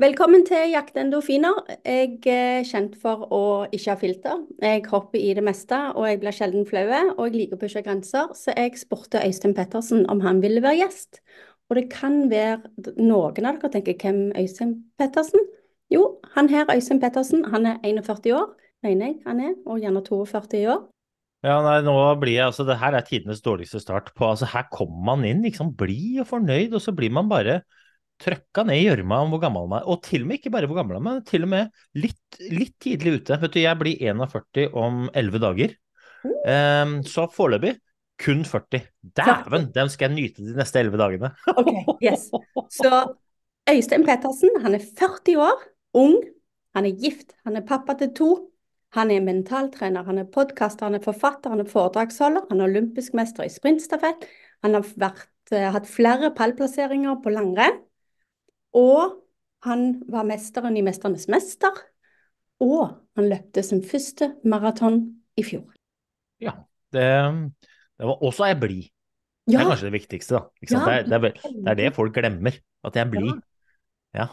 Velkommen til Jakt endorfiner. Jeg er kjent for å ikke ha filter. Jeg hopper i det meste, og jeg blir sjelden flau. Og jeg liker å pushe grenser, så jeg spurte Øystein Pettersen om han ville være gjest. Og det kan være noen av dere tenker hvem Øystein Pettersen? Jo, han her, Øystein Pettersen, han er 41 år, mener jeg han er, og gjerne 42 år. Ja, nei, nå blir jeg, altså Det her er tidenes dårligste start på altså Her kommer man inn liksom blid og fornøyd, og så blir man bare trøkka ned i gjørma om hvor gammel han er. Og til og med ikke bare hvor gammel han er, men til og med litt, litt tidlig ute. Vet du, jeg blir 41 om 11 dager. Um, så foreløpig kun 40. Dæven, den skal jeg nyte de neste 11 dagene. ok, yes. Så Øystein Pettersen, han er 40 år, ung, han er gift, han er pappa til to. Han er mentaltrener, han er podkaster, han er forfatter, han er foredragsholder, han er olympisk mester i sprintstafett. Han har vært, uh, hatt flere pallplasseringer på langrenn. Og han var mesteren i 'Mesternes mester'. Og han løpte sin første maraton i fjor. Ja, det, det var også jeg blid. Ja. Det er kanskje det viktigste, da. Ja, det, er, det, er, det, er, det folk glemmer, at jeg er blid. Ja.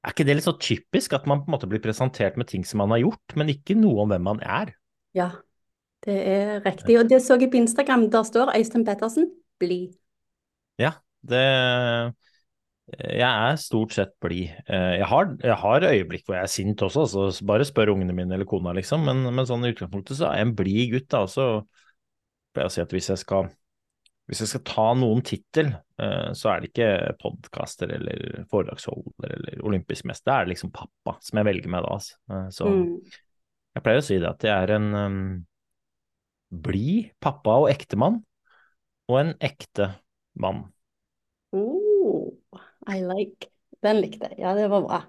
Er ikke det litt så typisk at man på en måte blir presentert med ting som man har gjort, men ikke noe om hvem man er? Ja, det er riktig. Og det så jeg på Instagram, der står Øystein Pettersen blid. Ja, det jeg er stort sett blid. Eh, jeg, jeg, har øyeblikk hvor jeg er sint også, så bare spør ungene mine eller kona, liksom. Men, men sånn i utgangspunktet så er jeg en blid gutt, da. Så pleier jeg å si at hvis jeg skal, hvis jeg skal ta noen tittel, eh, så er det ikke podkaster eller foredragsholder eller olympisk mester, det er liksom pappa som jeg velger meg da. Altså. Eh, så mm. jeg pleier å si det at jeg er en um, blid pappa og ektemann, og en ekte mann. Oh. I like. Den likte jeg. Ja, det var bra.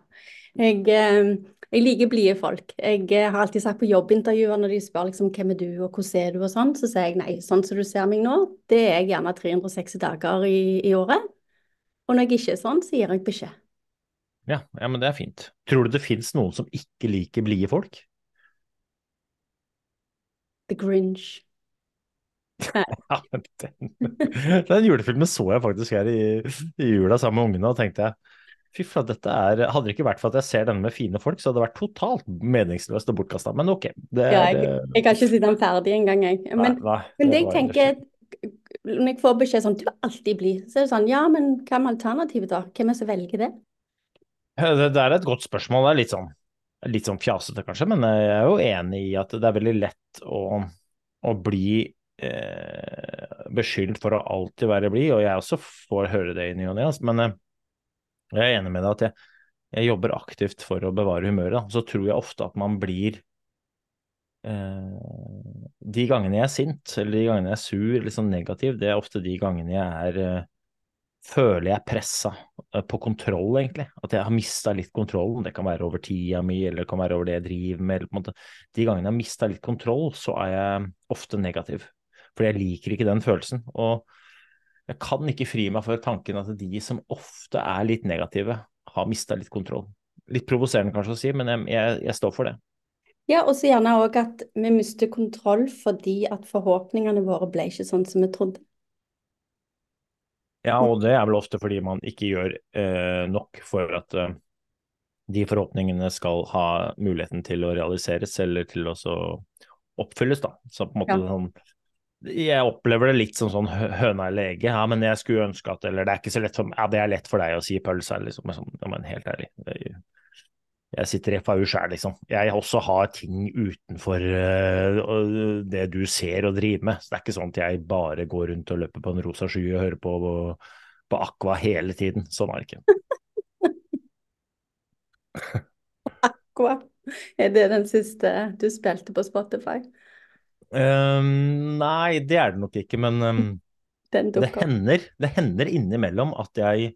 Jeg, eh, jeg liker blide folk. Jeg eh, har alltid sagt på jobbintervjuer når de spør liksom, hvem er du og hvordan er du og sånn, så sier jeg nei, sånn som du ser meg nå, det er jeg gjerne 360 dager i, i året. Og når jeg ikke er sånn, så gir jeg beskjed. Ja, ja, men det er fint. Tror du det fins noen som ikke liker blide folk? The Grinch. Ja, den, den julefilmen så jeg faktisk her i, i jula sammen med ungene, og tenkte jeg fy flate, dette er Hadde det ikke vært for at jeg ser denne med fine folk, så hadde det vært totalt meningsløst og bortkasta. Men ok. Det, ja, jeg, jeg, kan ikke si den ferdig engang, jeg. Men, nei, nei, men det jeg tenker når jeg får beskjed sånn, du vil alltid bli, så er det sånn, ja, men hva med alternativet da? Hvem er det som velger det? det? Det er et godt spørsmål. Det er litt sånn, litt sånn fjasete kanskje, men jeg er jo enig i at det er veldig lett å, å bli eh, beskyldt for å alltid være blid, og jeg også får høre det i ny og ne. Men eh, jeg er enig med deg at jeg, jeg, jobber aktivt for å bevare humøret. Da. Så tror jeg ofte at man blir eh, De gangene jeg er sint, eller de gangene jeg er sur eller sånn negativ, det er ofte de gangene jeg er eh, føler jeg pressa eh, på kontroll, egentlig. At jeg har mista litt kontrollen. Det kan være over tida mi, eller det kan være over det jeg driver med. De gangene jeg har mista litt kontroll, så er jeg ofte negativ. For jeg liker ikke den følelsen. Og jeg kan ikke fri meg for tanken at de som ofte er litt negative, har mista litt kontroll. Litt provoserende kanskje å si, men jeg, jeg, jeg står for det. Ja, og så gjerne òg at vi mister kontroll fordi at forhåpningene våre ble ikke sånn som vi trodde. Ja, og det er vel ofte fordi man ikke gjør eh, nok for at eh, de forhåpningene skal ha muligheten til å realiseres eller til å oppfylles, da. Så på en måte ja. sånn jeg opplever det litt som sånn høna i lege. Ja, men jeg skulle ønske at Eller det er ikke så lett for Ja, det er lett for deg å si pølse, liksom. Sånn, ja, men helt ærlig. Jeg sitter i FAU sjøl, liksom. Jeg også har ting utenfor uh, det du ser og driver med. Så det er ikke sånn at jeg bare går rundt og løper på en rosa sky og hører på, på Aqua hele tiden. Sånn er det ikke. Aqua. Er det den siste du spilte på Spotify? Um, nei, det er det nok ikke, men um, det, hender, det hender innimellom at jeg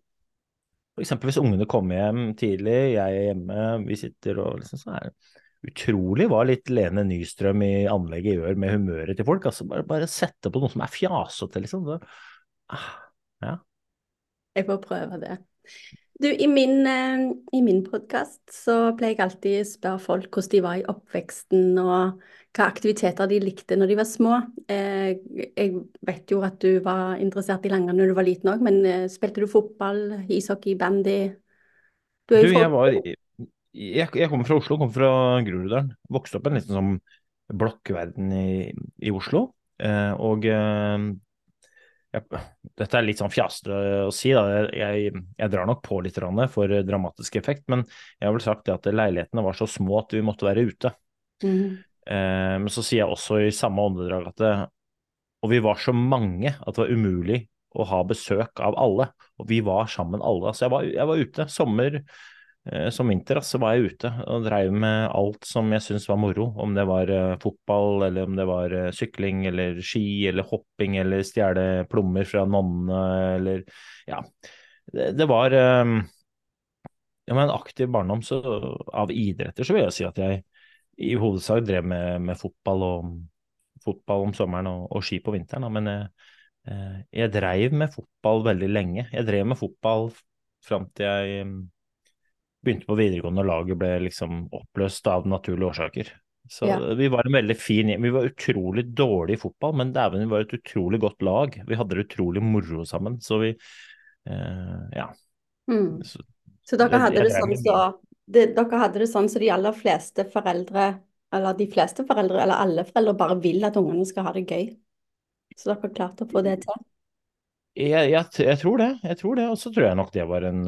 F.eks. hvis ungene kommer hjem tidlig, jeg er hjemme, vi sitter og liksom så er det utrolig hva litt Lene Nystrøm i anlegget gjør med humøret til folk. altså Bare, bare sette på noe som er fjasete, liksom. Så, ah, ja. Jeg får prøve det. Du, I min, eh, i min podkast så pleier jeg alltid å spørre folk hvordan de var i oppveksten, og hva aktiviteter de likte når de var små. Eh, jeg vet jo at du var interessert i langrenn når du var liten òg, men eh, spilte du fotball, ishockey, bandy? Du Du, jeg var Jeg, jeg kommer fra Oslo, kom fra Groruddalen. Vokste opp i en liten sånn blokkverden i, i Oslo. Og jeg, dette er litt sånn fjasete å si, da. Jeg, jeg drar nok på litt for dramatisk effekt, men jeg har vel sagt det at leilighetene var så små at vi måtte være ute. Mm. Eh, men så sier jeg også i samme åndedrag at det, Og vi var så mange at det var umulig å ha besøk av alle. Og vi var sammen alle. Så jeg var, jeg var ute. Sommer eh, som vinter så var jeg ute og dreiv med alt som jeg syntes var moro. Om det var eh, fotball, eller om det var eh, sykling, eller ski, eller hopping, eller stjele plommer fra nonnene, eller Ja. Det, det var eh, ja, en aktiv barndom så, av idretter, så vil jeg si at jeg i hovedsak drev med, med fotball, og, fotball om sommeren og, og ski på vinteren. Da. Men jeg, eh, jeg dreiv med fotball veldig lenge. Jeg drev med fotball fram til jeg begynte på videregående og laget ble liksom oppløst av naturlige årsaker. Så Ja. vi var en veldig fin gjeng. Vi var utrolig dårlige i fotball, men dæven, vi var et utrolig godt lag. Vi hadde det utrolig moro sammen. Så vi eh, Ja. Mm. Så, Så dere hadde det sånn så det, Dere hadde det sånn så de aller fleste foreldre, eller de fleste foreldre, eller alle foreldre bare vil at ungene skal ha det gøy. Så dere klarte å få det til. Jeg, jeg, jeg tror det. jeg tror det, Og så tror jeg nok det var en,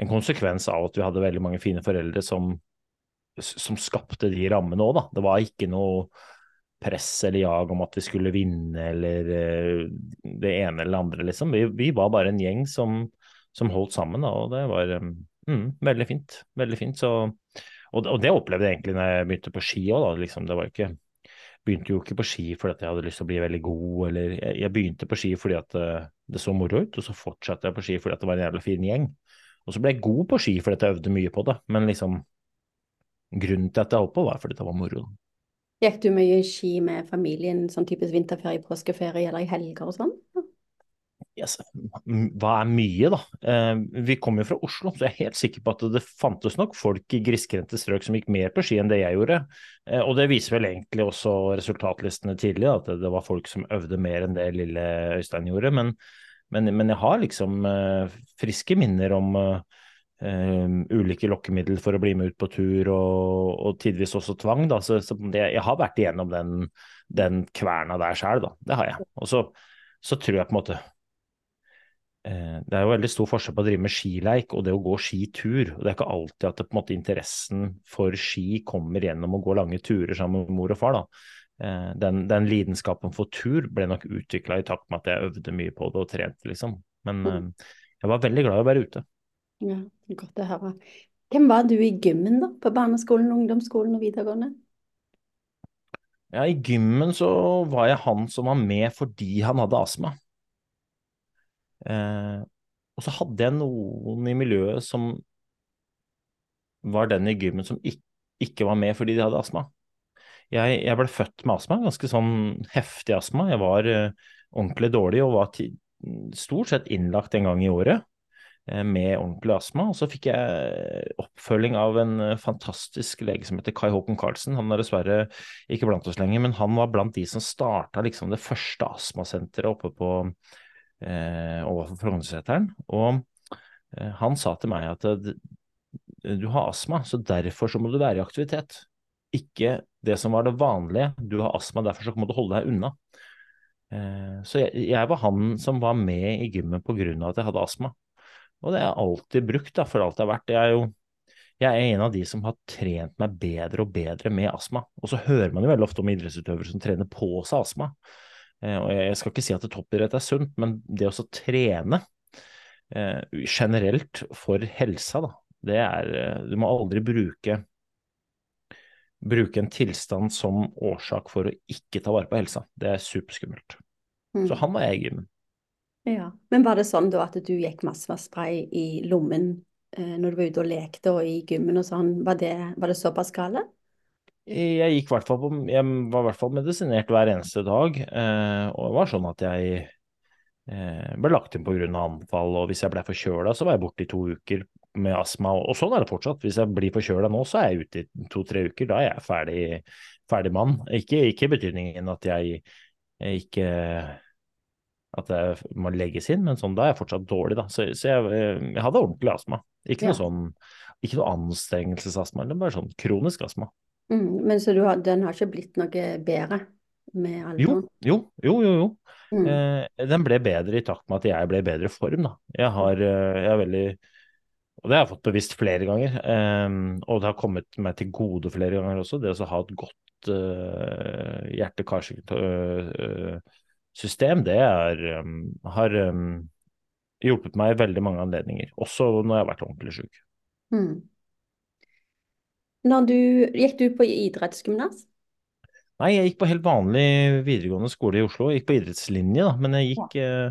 en konsekvens av at vi hadde veldig mange fine foreldre som, som skapte de rammene òg, da. Det var ikke noe press eller jag om at vi skulle vinne eller eh, det ene eller det andre, liksom. Vi, vi var bare en gjeng som, som holdt sammen, da, og det var eh, mm, veldig fint. Veldig fint. Så, og, og det opplevde jeg egentlig når jeg begynte på ski òg, da. Liksom, det var ikke begynte jo ikke på ski fordi jeg hadde lyst til å bli veldig god, eller jeg begynte på ski fordi at eh, det så moro ut, og så fortsatte jeg på ski fordi at det var en jævla fin gjeng. Og så ble jeg god på ski fordi jeg øvde mye på det, men liksom grunnen til at jeg holdt på var fordi det var moro. Gikk du mye ski med familien, sånn typisk vinterferie, påskeferie eller i helger og sånn? Yes. Hva er mye, da? Eh, vi kommer jo fra Oslo, så jeg er helt sikker på at det fantes nok folk i grisgrendte strøk som gikk mer på ski enn det jeg gjorde. Eh, og det viser vel egentlig også resultatlistene tidlig, at det, det var folk som øvde mer enn det lille Øystein gjorde. Men, men, men jeg har liksom eh, friske minner om eh, ulike lokkemiddel for å bli med ut på tur, og, og tidvis også tvang. Da. Så, så det, jeg har vært igjennom den, den kverna der sjøl, da. Det har jeg. Og så, så tror jeg på en måte uh, det er jo veldig stor forskjell på å drive med skileik og det å gå skitur. og Det er ikke alltid at det, måte, interessen for ski kommer gjennom å gå lange turer sammen med mor og far. da. Eh, den, den lidenskapen for tur ble nok utvikla i takt med at jeg øvde mye på det og trente, liksom. Men eh, jeg var veldig glad i å være ute. Ja, godt å høre. Hvem var du i gymmen da, på barneskolen, ungdomsskolen og videregående? Ja, I gymmen så var jeg han som var med fordi han hadde astma. Eh, og så hadde jeg noen i miljøet som var den i gymmen som ikke, ikke var med fordi de hadde astma. Jeg, jeg ble født med astma, ganske sånn heftig astma. Jeg var uh, ordentlig dårlig og var stort sett innlagt en gang i året uh, med ordentlig astma. Og så fikk jeg oppfølging av en eh, fantastisk lege som heter Kai Håkon Karlsen. Han er dessverre ikke blant oss lenger, men han var blant de som starta liksom det første astmasenteret oppe på uh, overfor Frognerseteren. Og eh, han sa til meg at eh, du har astma, så derfor så må du være i aktivitet. Ikke det som var det vanlige. Du har astma, derfor så må du holde deg unna. Eh, så jeg, var han som var med i gymmen av at jeg hadde astma. Og det har jeg alltid brukt da, for alt det har vært. Jeg er jo jeg er en av de som har trent meg bedre og bedre med astma. Og så hører man jo veldig ofte om idrettsutøvere som trener på seg astma. Eh, og jeg skal ikke si at toppidrett er sunt, men det å trene eh, generelt for helsa, da, det er Du må aldri bruke bruke en tilstand som årsak for å ikke ta vare på helsa. Det er superskummelt. Mm. Så han var jeg i gymmen. Ja. Men var det sånn da at du gikk masse med spray i lommen eh, når du var ute og lekte og i gymmen og sånn? Var det, var det såpass gale? Jeg gikk hvert fall på, jeg var i hvert fall medisinert hver eneste dag, eh, og det var sånn at jeg eh, ble lagt inn pga. anfall, og hvis jeg ble forkjøla, så var jeg borte i to uker med astma, og sånn er det fortsatt. Hvis jeg blir forkjøla nå, så er jeg ute i to-tre uker, da er jeg ferdig, ferdig mann. Ikke i betydningen at jeg, jeg ikke at jeg må legges inn, men sånn, da er jeg fortsatt dårlig, da. Så, så jeg, jeg hadde ordentlig astma. Ikke Ja. noe sånn ikke noe anstrengelsesastma, er bare sånn kronisk astma. Mm, men så du har, den har ikke blitt noe bedre med Jo, alderen? jo, jo, jo. jo. Mm. Eh, den ble bedre i takt med at jeg ble i bedre form, da. Jeg har, eh, jeg er veldig Og det har jeg fått bevisst flere ganger. Eh, og det har kommet meg til gode flere ganger også, det å ha et godt eh, hjerte-karsystem, det er, eh, har eh, hjulpet meg i veldig mange anledninger. Også når jeg har vært ordentlig syk. Mm. Når du, gikk du på idrettsgymnas? Nei, jeg gikk på helt vanlig videregående skole i Oslo. Jeg gikk på idrettslinje, da, men jeg gikk, eh,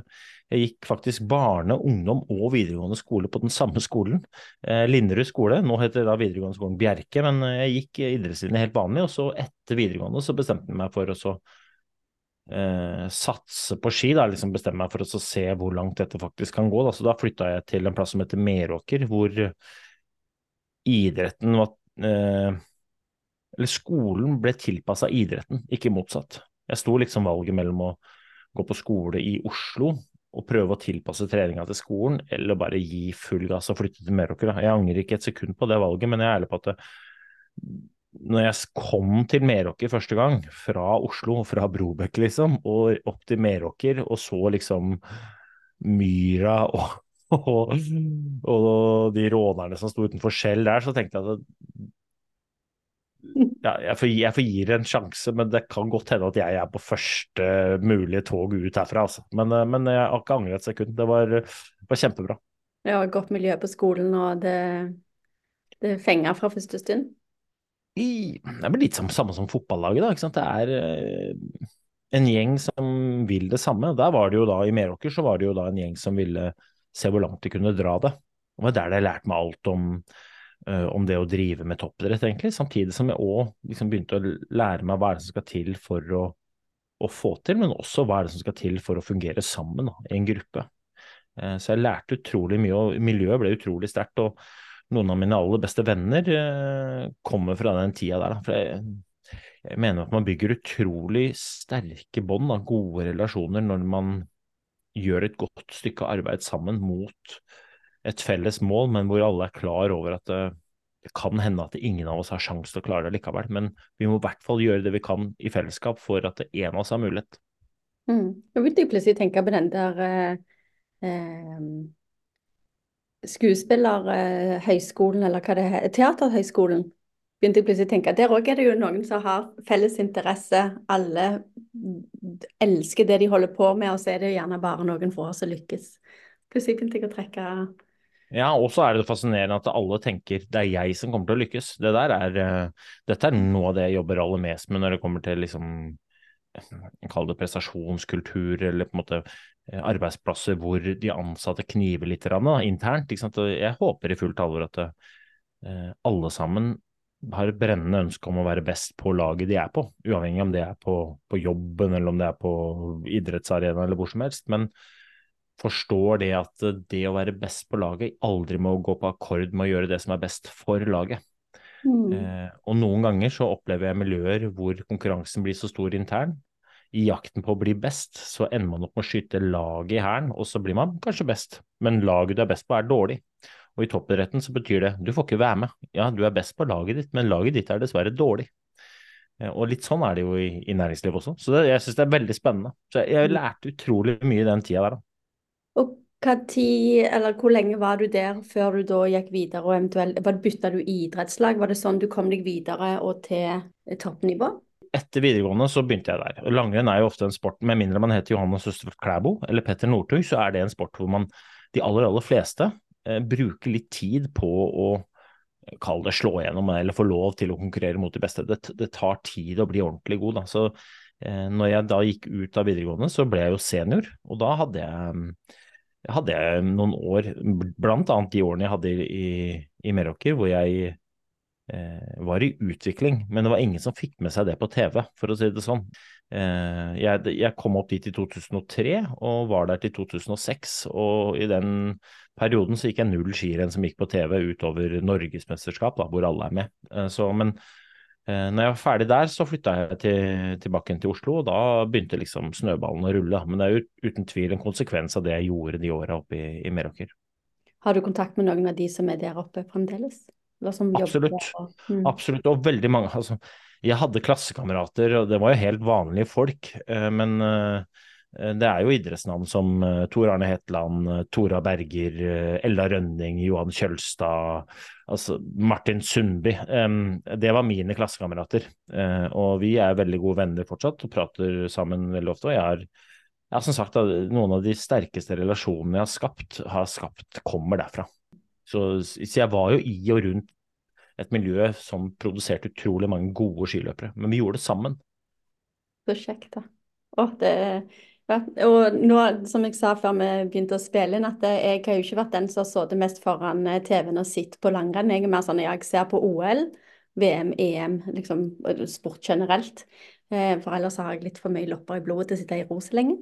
jeg gikk faktisk barne-, ungdom- og videregående skole på den samme skolen. Eh, Linderud skole, nå heter det da videregående skolen Bjerke, men eh, jeg gikk idrettslinje helt vanlig, og så etter videregående så bestemte jeg meg for å så eh, satse på ski, da, liksom bestemme meg for å se hvor langt dette faktisk kan gå. Da. Så da flytta jeg til en plass som heter Meråker, hvor idretten var eh, eller skolen ble tilpassa idretten, ikke motsatt. Jeg sto liksom valget mellom å gå på skole i Oslo og prøve å tilpasse treninga til skolen, eller bare gi full gass og flytte til Meråker. Jeg angrer ikke et sekund på det valget, men jeg er ærlig på at det, når jeg kom til Meråker første gang, fra Oslo, fra Brobekk liksom, og opp til Meråker, og så liksom myra og, og, og de rånerne som sto utenfor Skjell der, så tenkte jeg at ja, jeg, får, jeg får gi det en sjanse, men det kan godt hende at jeg er på første mulige tog ut herfra. Altså. Men, eh, men jeg har ikke angret et sekund. Det var, var kjempebra. Ja, godt miljø på skolen, og det, det fenger fra første stund? I, det er litt som, samme som fotballaget, da. Det er eh, en gjeng som vil det samme. Der var det jo da, I Meråker så var det jo da en gjeng som ville se hvor langt de kunne dra det. Det var der det lærte meg alt om om det å drive med toppidrett, egentlig. Samtidig som jeg òg liksom begynte å lære meg hva er det som skal til for å, å, få til, men også hva er det som skal til for å fungere sammen da, i en gruppe. Uh, så jeg lærte utrolig mye, og miljøet ble utrolig sterkt. og noen av mine aller beste venner uh, kommer fra den tida der. Da. For jeg, jeg mener at man bygger utrolig sterke bånd, gode relasjoner, når man gjør et godt stykke arbeid sammen mot et felles mål, men hvor alle er klar over at det, det kan hende at ingen av oss har sjanse til å klare det likevel. Men vi må i hvert fall gjøre det vi kan i fellesskap for at en av oss har mulighet. Mm. Nå begynte jeg plutselig å tenke på den der eh, eh, skuespillerhøyskolen, eller hva det heter, Teaterhøyskolen. Begynte jeg plutselig å tenke. Der òg er det jo noen som har felles interesse. Alle elsker det de holder på med, og så er det jo gjerne bare noen få som lykkes. Plutselig begynte jeg å trekke Ja, og så er det fascinerende at alle tenker det er jeg som kommer til å lykkes. Det er, uh, dette er noe av det jeg jobber aller mest med når det kommer til liksom Kall det prestasjonskultur, eller på en måte arbeidsplasser hvor de ansatte kniver litt da, internt. Jeg håper i fullt alvor at uh, alle sammen har et brennende ønske om å være best på laget de er på, uavhengig om det er på, på jobben eller om det er på idrettsarena eller hvor som helst. men forstår det at det å være best på laget aldri må gå på akkord med å gjøre det som er best for laget. Mm. Eh, og noen ganger så opplever jeg miljøer hvor konkurransen blir så stor intern. I jakten på å bli best, så ender man opp med å skyte laget i hæren, og så blir man kanskje best, men laget du er best på er dårlig. Og i toppidretten så betyr det du får ikke være med. Ja, du er best på laget ditt, men laget ditt er dessverre dårlig. Eh, og litt sånn er det jo i, i næringslivet også. Så det, jeg syns det er veldig spennende. Så jeg, jeg lærte utrolig mye i den tida der, da. Og hva tid, eller hvor lenge var du der før du da gikk videre, og eventuelt bytta du idrettslag? Var det sånn du kom deg videre og til toppnivå? Etter videregående så begynte jeg der. Langrenn er jo ofte en sport, med mindre man heter Johannes Østfold Klæbo eller Petter Northug, så er det en sport hvor man, de aller, aller fleste, eh, bruker litt tid på å kall det slå igjennom, eller få lov til å konkurrere mot de beste. Det, det tar tid å bli ordentlig god. Da. Så eh, når jeg da gikk ut av videregående, så ble jeg jo senior, og da hadde jeg hadde jeg noen år, blant annet de årene jeg hadde i, i Meråker, hvor jeg eh, var i utvikling, men det var ingen som fikk med seg det på TV, for å si det sånn. Eh, jeg, jeg, kom opp dit i 2003 og var der til 2006, og i den perioden så gikk jeg null skirenn som gikk på TV utover norgesmesterskap, da, hvor alle er med. Eh, så, men når jeg var ferdig der, så flytta jeg til, tilbake til Oslo, og da begynte liksom snøballen å rulle. Men det er jo uten tvil en konsekvens av det jeg gjorde de åra oppe i, i Meråker. Har du kontakt med noen av de som er der oppe fremdeles? Absolutt. Mm. Absolutt. Og veldig mange. Altså, jeg hadde klassekamerater, og det var jo helt vanlige folk. Eh, men eh, det er jo idrettsnavn som eh, Tor Arne Hetland, Tora Berger, Ella Rønning, Johan Kjølstad, altså Martin Sundby. Det var mine klassekamerater. Og vi er veldig gode venner fortsatt og prater sammen veldig ofte. og jeg har ja, som sagt, noen av de sterkeste relasjonene jeg har skapt, har skapt kommer derfra. Så, så jeg var jo i og rundt et miljø som produserte utrolig mange gode skiløpere. Men vi gjorde det sammen. Så kjekt, da. Å, det ja, og nå, som jeg sa før vi begynte å spille inn, at jeg har jo ikke vært den som har sittet mest foran eh, TV-en og sett på langrenn. Jeg er mer sånn jeg ser på OL, VM, EM, liksom sport generelt. Eh, for ellers har jeg litt for mye lopper i blodet til å sitte i ro så lenge.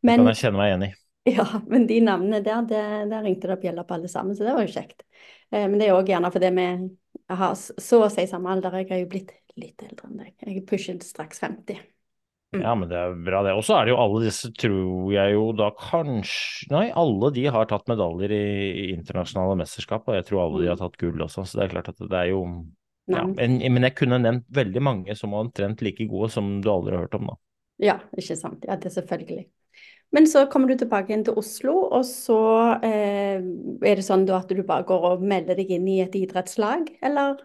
Men, det kan jeg kjenne meg igjen i. Ja, men de navnene der, det, der ringte det opp gjelder på alle sammen, så det var jo kjekt. Eh, men det er òg gjerne fordi vi har så å si samme alder. Jeg har jo blitt litt eldre enn deg. Jeg pusher straks 50. Mm. Ja, men det er bra, det. Og så er det jo alle disse, tror jeg jo da kanskje Nei, alle de har tatt medaljer i, i internasjonale mesterskap, og jeg tror alle de har mm. tatt gull også, så det er klart at det er jo ja, men, men, jeg kunne nevnt veldig mange som var omtrent like gode som du aldri har hørt om, da. Ja, ikke sant. Ja, det er selvfølgelig. Men så kommer du tilbake inn til Oslo, og så eh, er det sånn at du bare går og melder deg inn i et idrettslag, eller?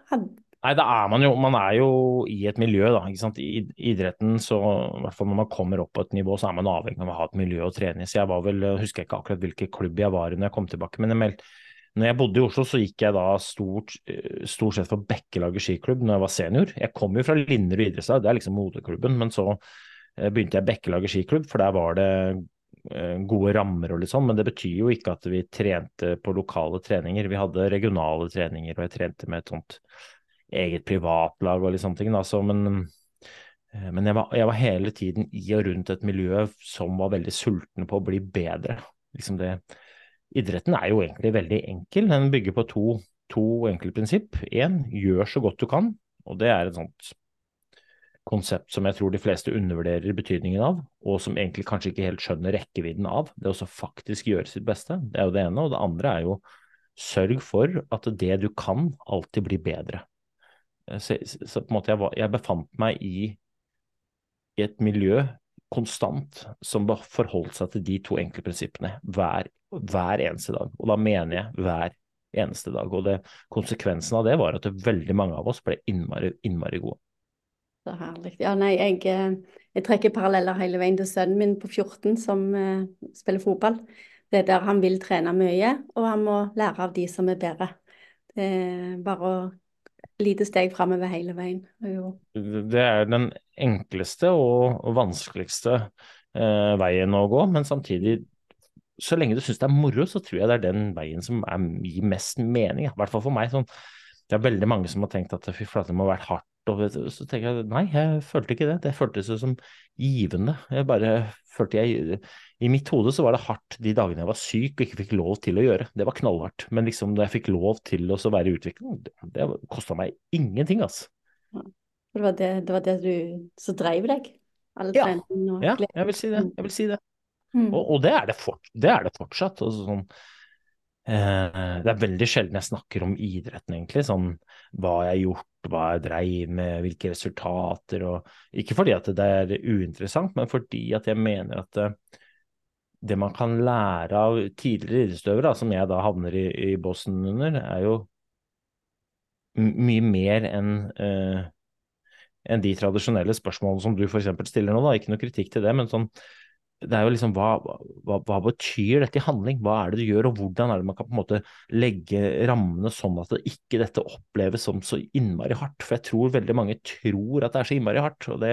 Nei, da er man jo Man er jo i et miljø, da. ikke sant? I idretten, så i hvert fall når man kommer opp på et nivå, så er man avhengig av å ha et miljø å trene i. Så jeg var vel, husker ikke akkurat hvilken klubb jeg var i når jeg kom tilbake, men jeg meldte når jeg bodde i Oslo, så gikk jeg da stort, eh, stort sett for Bekkelaget skiklubb når jeg var senior. Jeg kom jo fra Linderud idrettslag, det er liksom moderklubben, men så eh, begynte jeg Bekkelaget skiklubb, for der var det Eh, gode rammer og litt sånn, men det betyr jo ikke at vi trente på lokale treninger. Vi hadde regionale treninger, og jeg trente med et sånt eget privatlag og litt sånne ting. Da. Så, men, eh, men jeg, var, jeg, var, hele tiden i og rundt et miljø som var veldig sultne på å bli bedre. Liksom det, idretten er jo egentlig veldig enkel. Den bygger på to, to enkle prinsipp. Én, gjør så godt du kan, og det er et sånt konsept som jeg tror de fleste undervurderer betydningen av, og som egentlig kanskje ikke helt skjønner rekkevidden av. Det å faktisk gjøre sitt beste, det er jo det ene. Og det andre er jo sørg for at det du kan, alltid blir bedre. Eh, så, så på en måte jeg, var, jeg befant meg i, i et miljø konstant som forholdt seg til de to enkle prinsippene hver, hver eneste dag. Og da mener jeg hver eneste dag. Og det, konsekvensen av det var at det veldig mange av oss ble innmari, innmari gode. Så herlig. Ja, nei, jeg, eh, jeg, trekker paralleller hele veien til sønnen min på 14 som uh, spiller fotball. Det er der han vil trene mye, og han må lære av de som er bedre. Det er bare å lite steg framover hele veien. Jo. Det er den enkleste og vanskeligste eh, veien å gå, men samtidig så lenge du syns det er moro, så tror jeg det er den veien som er, gir mest mening. I hvert fall for meg. Sånn, det er veldig mange som har tenkt at fy flate, det må ha vært hardt og så tenker jeg nei, jeg følte ikke det. Det føltes som givende. Jeg bare følte jeg I mitt hode så var det hardt de dagene jeg var syk og ikke fikk lov til å gjøre. Det var knallhardt. Men liksom da jeg fikk lov til å være i utvikling, det, det kosta meg ingenting, altså. Ja. Det, var det, det, var det, du som dreiv deg? ja. ja, jeg vil si det. Jeg vil si det. Mm. Og, og, det, er det, for, det er det fortsatt. Altså, sånn, eh, det er veldig sjelden jeg snakker om idretten, egentlig. Sånn hva jeg har gjort hva jeg dreiv med, hvilke resultater og Ikke fordi at det er uinteressant, men fordi at jeg mener at det, eh, det man kan lære av tidligere idrettsutøvere, som jeg da havner i, i bossen under, er jo mye mer enn uh, enn de tradisjonelle spørsmålene som du f.eks. stiller nå. da, Ikke noe kritikk til det, men sånn det er jo liksom hva, hva, hva, betyr dette i handling? Hva er det du gjør, og hvordan er det man kan på en måte legge rammene sånn at det ikke dette oppleves som så innmari hardt? For jeg tror veldig mange tror at det er så innmari hardt. og det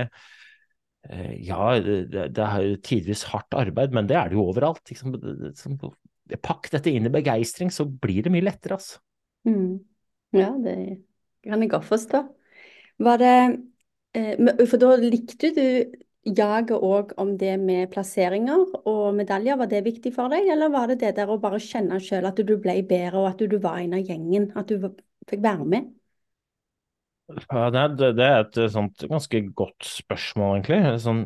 eh, ja, det, er tidvis hardt arbeid, men det er det jo overalt. Liksom. Pakk dette inn i begeistring, så blir det mye lettere, altså. Mm. Ja, det kan jeg godt forstå. Var det eh, For da likte du jaget òg om det med plasseringer og medaljer, var det viktig for deg? Eller var det det der å bare kjenne sjøl at du ble bedre, og at du var en av gjengen? At du fikk være med? Ja, det, det, er et sånt ganske godt spørsmål, egentlig. Sånn,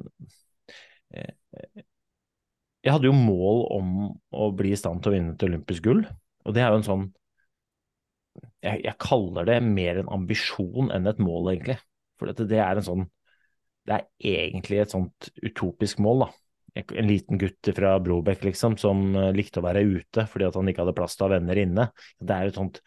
eh, jeg hadde jo mål om å bli i stand til å vinne et olympisk gull. Og det er jo en sånn jeg, jeg kaller det mer en ambisjon enn et mål, egentlig. For dette, det er en sånn Det er egentlig et sånt utopisk mål, da. En liten gutt fra Brobekk liksom, som eh, likte å være ute fordi at han ikke hadde plass til å ha venner inne. Det er et sånt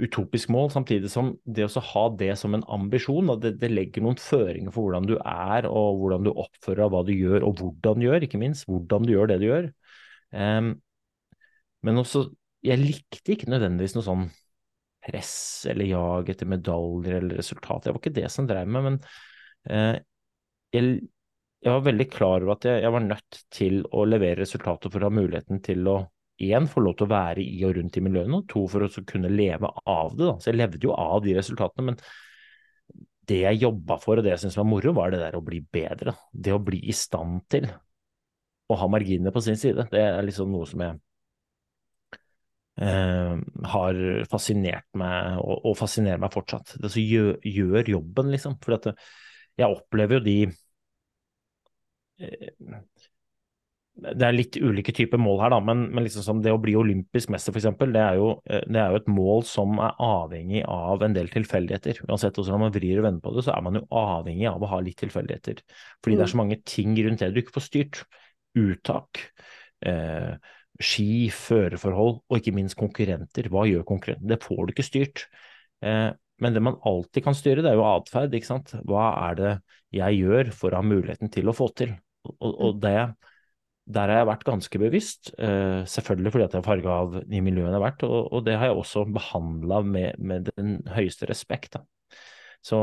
utopisk mål, samtidig som det å ha det som en ambisjon, det, det, legger noen føringer for hvordan du er, og hvordan du oppfører deg, hva du gjør, og hvordan du gjør, ikke minst. Hvordan du gjør det du gjør. Um, men også, jeg likte ikke nødvendigvis noe sånn press eller jag etter medaljer eller resultat. Det var ikke det som drev meg, men eh, jeg, jeg, var veldig klar over at jeg, jeg, var nødt til å levere resultater for å ha muligheten til å én, få lov til å være i og rundt i miljøene, og to, for å kunne leve av det. Da. Så jeg levde jo av de resultatene, men det jeg jobba for og det jeg syntes var moro, var det der å bli bedre. Det å bli i stand til å ha marginene på sin side. Det er liksom noe som jeg eh, har fascinert meg, og, og, fascinerer meg fortsatt. Det som gjør, gjør jobben, liksom. For at jeg opplever jo de eh, det er litt ulike typer mål her, da, men, men liksom som det å bli olympisk mester, f.eks., det, er jo, eh, det er jo et mål som er avhengig av en del tilfeldigheter. Uansett hvordan man vrir og vender på det, så er man jo avhengig av å ha litt tilfeldigheter. Fordi mm. det er så mange ting rundt det du ikke får styrt. Uttak. Eh, ski, føreforhold og ikke minst konkurrenter. Hva gjør konkurrenten? Det får du ikke styrt. Eh, men det man alltid kan styre, det er jo atferd. ikke sant? Hva er det jeg gjør for å ha muligheten til å få til? Og, og det, der har jeg vært ganske bevisst, uh, selvfølgelig fordi at jeg har farga av de miljøene jeg har vært, og, og det har jeg også behandla med, med, den høyeste respekt. Da. Så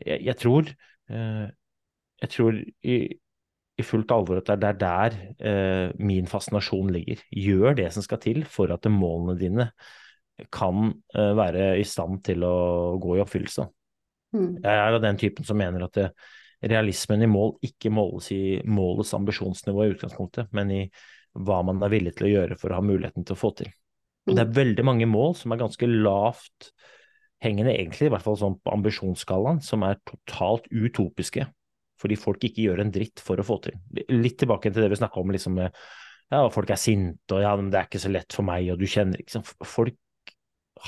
jeg, jeg tror uh, jeg tror i, i fullt alvor at det er der eh, min fascinasjon ligger. Gjør det som skal til for at målene dine kan eh, være i stand til å gå i oppfyllelse. Mm. Jeg er av den typen som mener at det, realismen i mål ikke måles i målets ambisjonsnivå i utgangspunktet, men i hva man er villig til å gjøre for å ha muligheten til å få til. Og det er mm. veldig mange mål som er ganske lavt hengende, egentlig, i hvert fall sånn på ambisjonsskalaen, som er totalt utopiske fordi folk ikke gjør en dritt for å få til. Litt tilbake til det vi snakka om, liksom ja, folk er sinte, og ja, men det er ikke så lett for meg, og du kjenner ikke liksom, Folk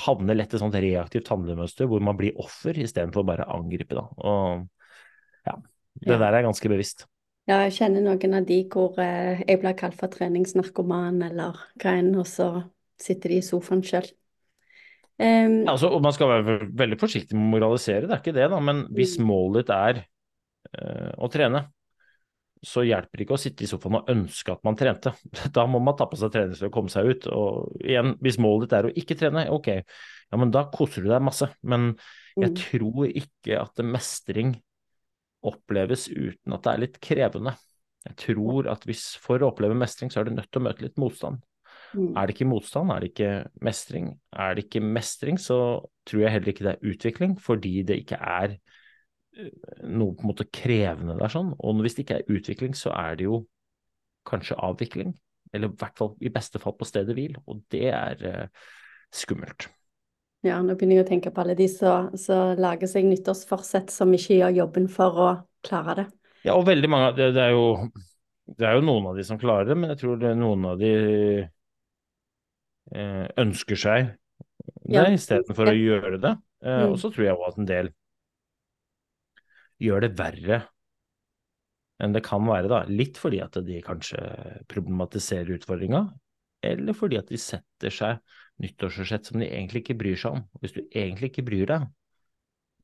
havner lett i et sånt reaktivt handlemønster hvor man blir offer istedenfor bare å angripe, da. Og ja, det der er ganske bevisst. Ja, jeg kjenner noen av de hvor eh, jeg blir kalt for treningsnarkoman eller hva enn, og så sitter de i sofaen sjøl. Um, ja, altså, man skal være veldig forsiktig med å moralisere, det er ikke det, da, men hvis mm. målet ditt er uh, å trene, så hjelper det ikke å sitte i sofaen og ønske at man trente. Da må man ta på seg treningstøy og komme seg ut. Og igjen, hvis målet ditt er å ikke trene, ok, ja, men da koser du deg masse. Men jeg mm. tror ikke at mestring oppleves uten at det er litt krevende. Jeg tror at hvis for å oppleve mestring, så er du nødt til å møte litt motstand. Mm. Er det ikke motstand, er det ikke mestring. Er det ikke mestring, så tror jeg heller ikke det er utvikling, fordi det ikke er noe på en måte krevende der sånn. Og hvis det ikke er utvikling, så er det jo kanskje avvikling. Eller i hvert fall i beste fall på stedet hvil. Og det er eh, skummelt. Ja, nå begynner jeg å tenke på alle de som lager seg nyttårsforsett som ikke gjør jobben for å klare det. Ja, og veldig mange det, det, er jo, det er jo noen av de som klarer det, men jeg tror det er noen av de eh, ønsker seg det ja. istedenfor å gjøre det. Eh, mm. Og så tror jeg òg at en del gjør det verre enn det kan være, da. Litt fordi at de kanskje problematiserer utfordringa, eller fordi at de setter seg nyttårsforsett som de egentlig ikke bryr seg om. Hvis du egentlig ikke bryr deg,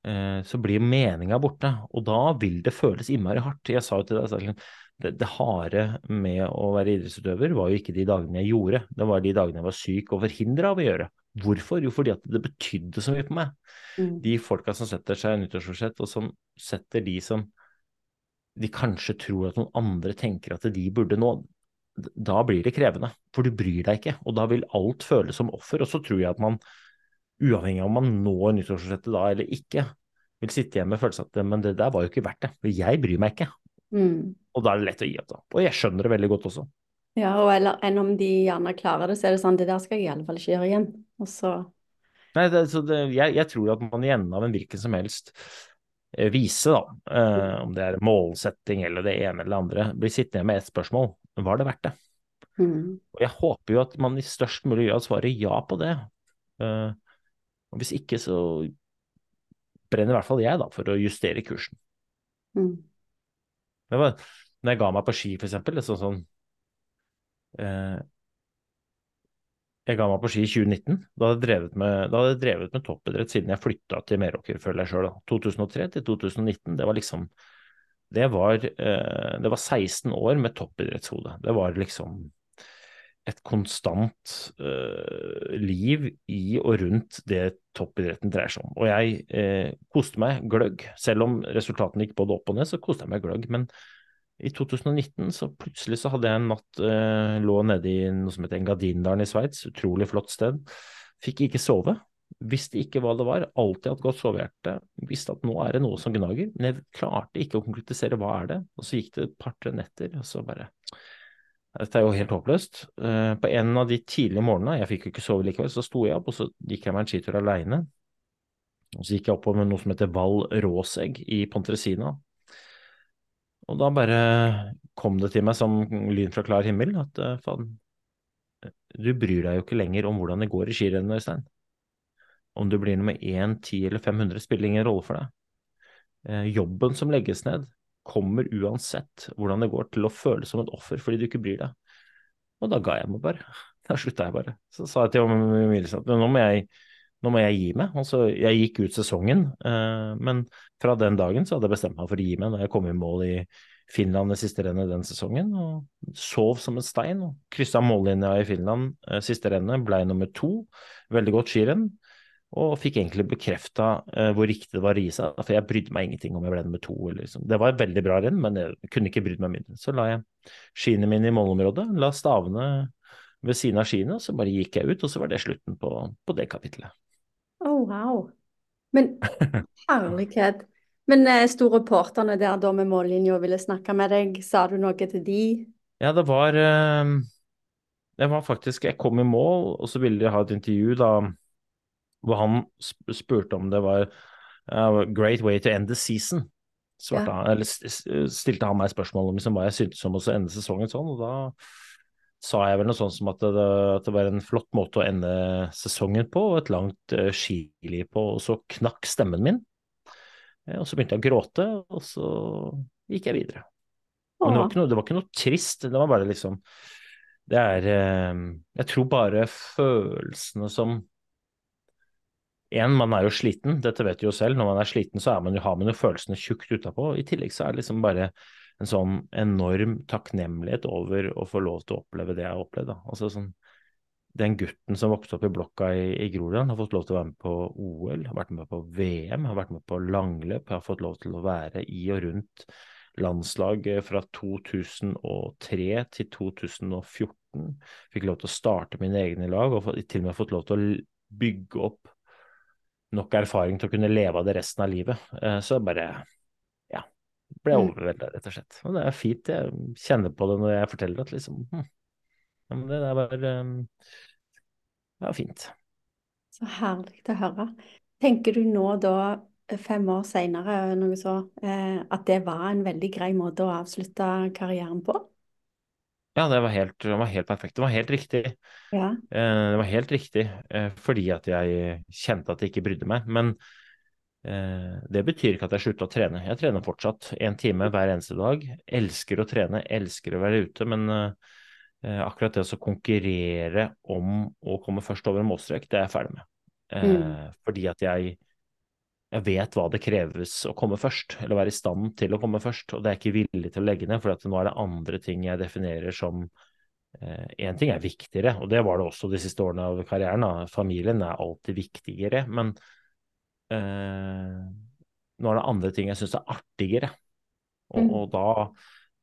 så blir meninga borte, og da vil det føles innmari hardt. Jeg sa jo til deg, det, det harde med å være idrettsutøver var jo ikke de dagene jeg gjorde, det var de dagene jeg var syk og forhindra av å gjøre. Hvorfor? Jo, fordi at det betydde så mye på meg. Mm. De folka som setter seg nyttårsforsett, og som setter de som de kanskje tror at noen andre tenker at de burde nå, da blir det krevende. For du bryr deg ikke, og da vil alt føles som offer. Og så tror jeg at man, uavhengig av om man når nyttårsforsettet da eller ikke, vil sitte igjen med følelsen at men det der var jo ikke verdt det. For jeg bryr meg ikke. Mm. Og da er det lett å gi opp, da. Og jeg skjønner det veldig godt også. Ja, og eller, enn om de gjerne klarer det, så er det sånn det der skal jeg i alle fall ikke gjøre igjen. Og så Nei, det, det, jeg, jeg, tror at man i enden av en hvilken som helst eh, vise, da, eh, om det er målsetting eller det ene eller det andre, blir sittende med ett spørsmål. Var det verdt det? Mm. Og jeg håper jo at man i størst mulig grad svarer ja på det. Uh, og hvis ikke, så brenner i hvert fall jeg da for å justere kursen. Mm. Det var, når jeg ga meg på ski, for eksempel, sånn, sånn eh, Jeg ga meg på ski i 2019. Da hadde jeg drevet med, jeg drevet med toppidrett siden jeg flytta til Meråker, føler jeg sjøl. 2003 til 2019. Det var liksom det var, eh, det var 16 år med toppidrettshode. Det var liksom et konstant uh, liv i og rundt det toppidretten dreier seg om. Og jeg uh, koste meg gløgg. Selv om resultatene gikk både opp og ned, så koste jeg meg gløgg. Men i 2019 så plutselig så hadde jeg en natt uh, lå nede i noe som heter Engadindalen i Sveits, utrolig flott sted. Fikk ikke sove. Visste ikke hva det var. Alltid hatt godt sovehjerte. Visste at nå er det noe som gnager, men jeg klarte ikke å konkretisere hva er det. Og så gikk det et par-tre netter, og så bare dette er jo helt håpløst. Uh, på en av de tidlige morgenene, jeg fikk jo ikke sove likevel, så sto jeg opp og så gikk jeg meg en skitur aleine. Og så gikk jeg opp med noe som heter Val Råsegg i Pontresina. Og da bare kom det til meg som lyn fra klar himmel at uh, faen, du bryr deg jo ikke lenger om hvordan det går i skirennet, Øystein. Om du blir nummer 1, 10 eller 500 spiller ingen rolle for deg. Uh, jobben som legges ned, kommer uansett hvordan det går, til å føles som et offer fordi du ikke bryr deg. Og da ga jeg meg bare. Da slutta jeg bare. Så sa jeg til Emilie at nå må jeg, nå må jeg gi meg. Altså, jeg gikk ut sesongen, eh, men fra den dagen så hadde jeg bestemt meg for å gi meg når jeg kom i mål i Finland det siste rennet den sesongen, og sov som en stein. og Kryssa mållinja i Finland eh, siste rennet, ble nummer to. Veldig godt skirenn og fikk egentlig bekrefta uh, hvor riktig det var å gi seg. For jeg brydde meg ingenting om jeg ble nummer to. Liksom. Det var et veldig bra renn, men jeg kunne ikke brydd meg mindre. Så la jeg skiene mine i målområdet, la stavene ved siden av skiene, og så bare gikk jeg ut, og så var det slutten på, på det kapitlet. Oh, wow. Men herlighet. Men eh, sto reporterne der da med mållinja og ville snakke med deg, sa du noe til de? Ja, det var eh, Det var faktisk Jeg kom i mål, og så ville de ha et intervju da hvor han spurte om det var a uh, great way to end the season. Svarte, ja. eller stilte han meg spørsmål om liksom, hva jeg syntes om å ende sesongen sånn, og da sa jeg vel noe sånt som at det, at det var en flott måte å ende sesongen på, og et langt uh, skiliv på, og så knakk stemmen min. Og så begynte jeg å gråte, og så gikk jeg videre. Men det var, noe, det var, ikke noe, trist, det var bare liksom Det er Jeg tror bare følelsene som en, man er jo sliten, dette vet du jo selv. Når man er sliten, så man jo, har man jo følelsene tjukt utapå. I tillegg så er det liksom bare en sånn enorm takknemlighet over å få lov til å oppleve det jeg har opplevd. Da. Altså sånn, den gutten som vokste opp i blokka i, i Groruddalen, har fått lov til å være med på OL, har vært med på VM, har vært med på langløp, har fått lov til å være i og rundt landslag fra 2003 til 2014. Fikk lov til å starte mine egne lag, og til og med fått lov til å bygge opp nok erfaring til å kunne leve av det resten av livet. Så så bare ja, ble jeg mm. overvelda, rett og slett. Og det er fint, jeg kjenner på det når jeg forteller at liksom hm, ja, men det er bare ja, fint. Så herlig å høre. Tenker du nå da, fem år seinere, eh, at det var en veldig grei måte å avslutte karrieren på? Ja, det var helt, det var helt perfekt. Det var helt riktig. Ja. Eh, det var helt riktig eh, fordi at jeg kjente at jeg ikke brydde meg. Men eh, det betyr ikke at jeg slutta å trene. Jeg trener fortsatt én time hver eneste dag. Elsker å trene, elsker å være ute. Men akkurat det å konkurrere om å komme først over en målstrek, det er jeg ferdig med. Mm. Fordi at jeg jeg vet hva det kreves å komme først, eller være i stand til å komme først. Og det er jeg ikke villig til å legge ned, for nå er det andre ting jeg definerer som Én eh, ting er viktigere, og det var det også de siste årene av karrieren. Da. Familien er alltid viktigere, men eh, nå er det andre ting jeg syns er artigere. Og, mm. og da,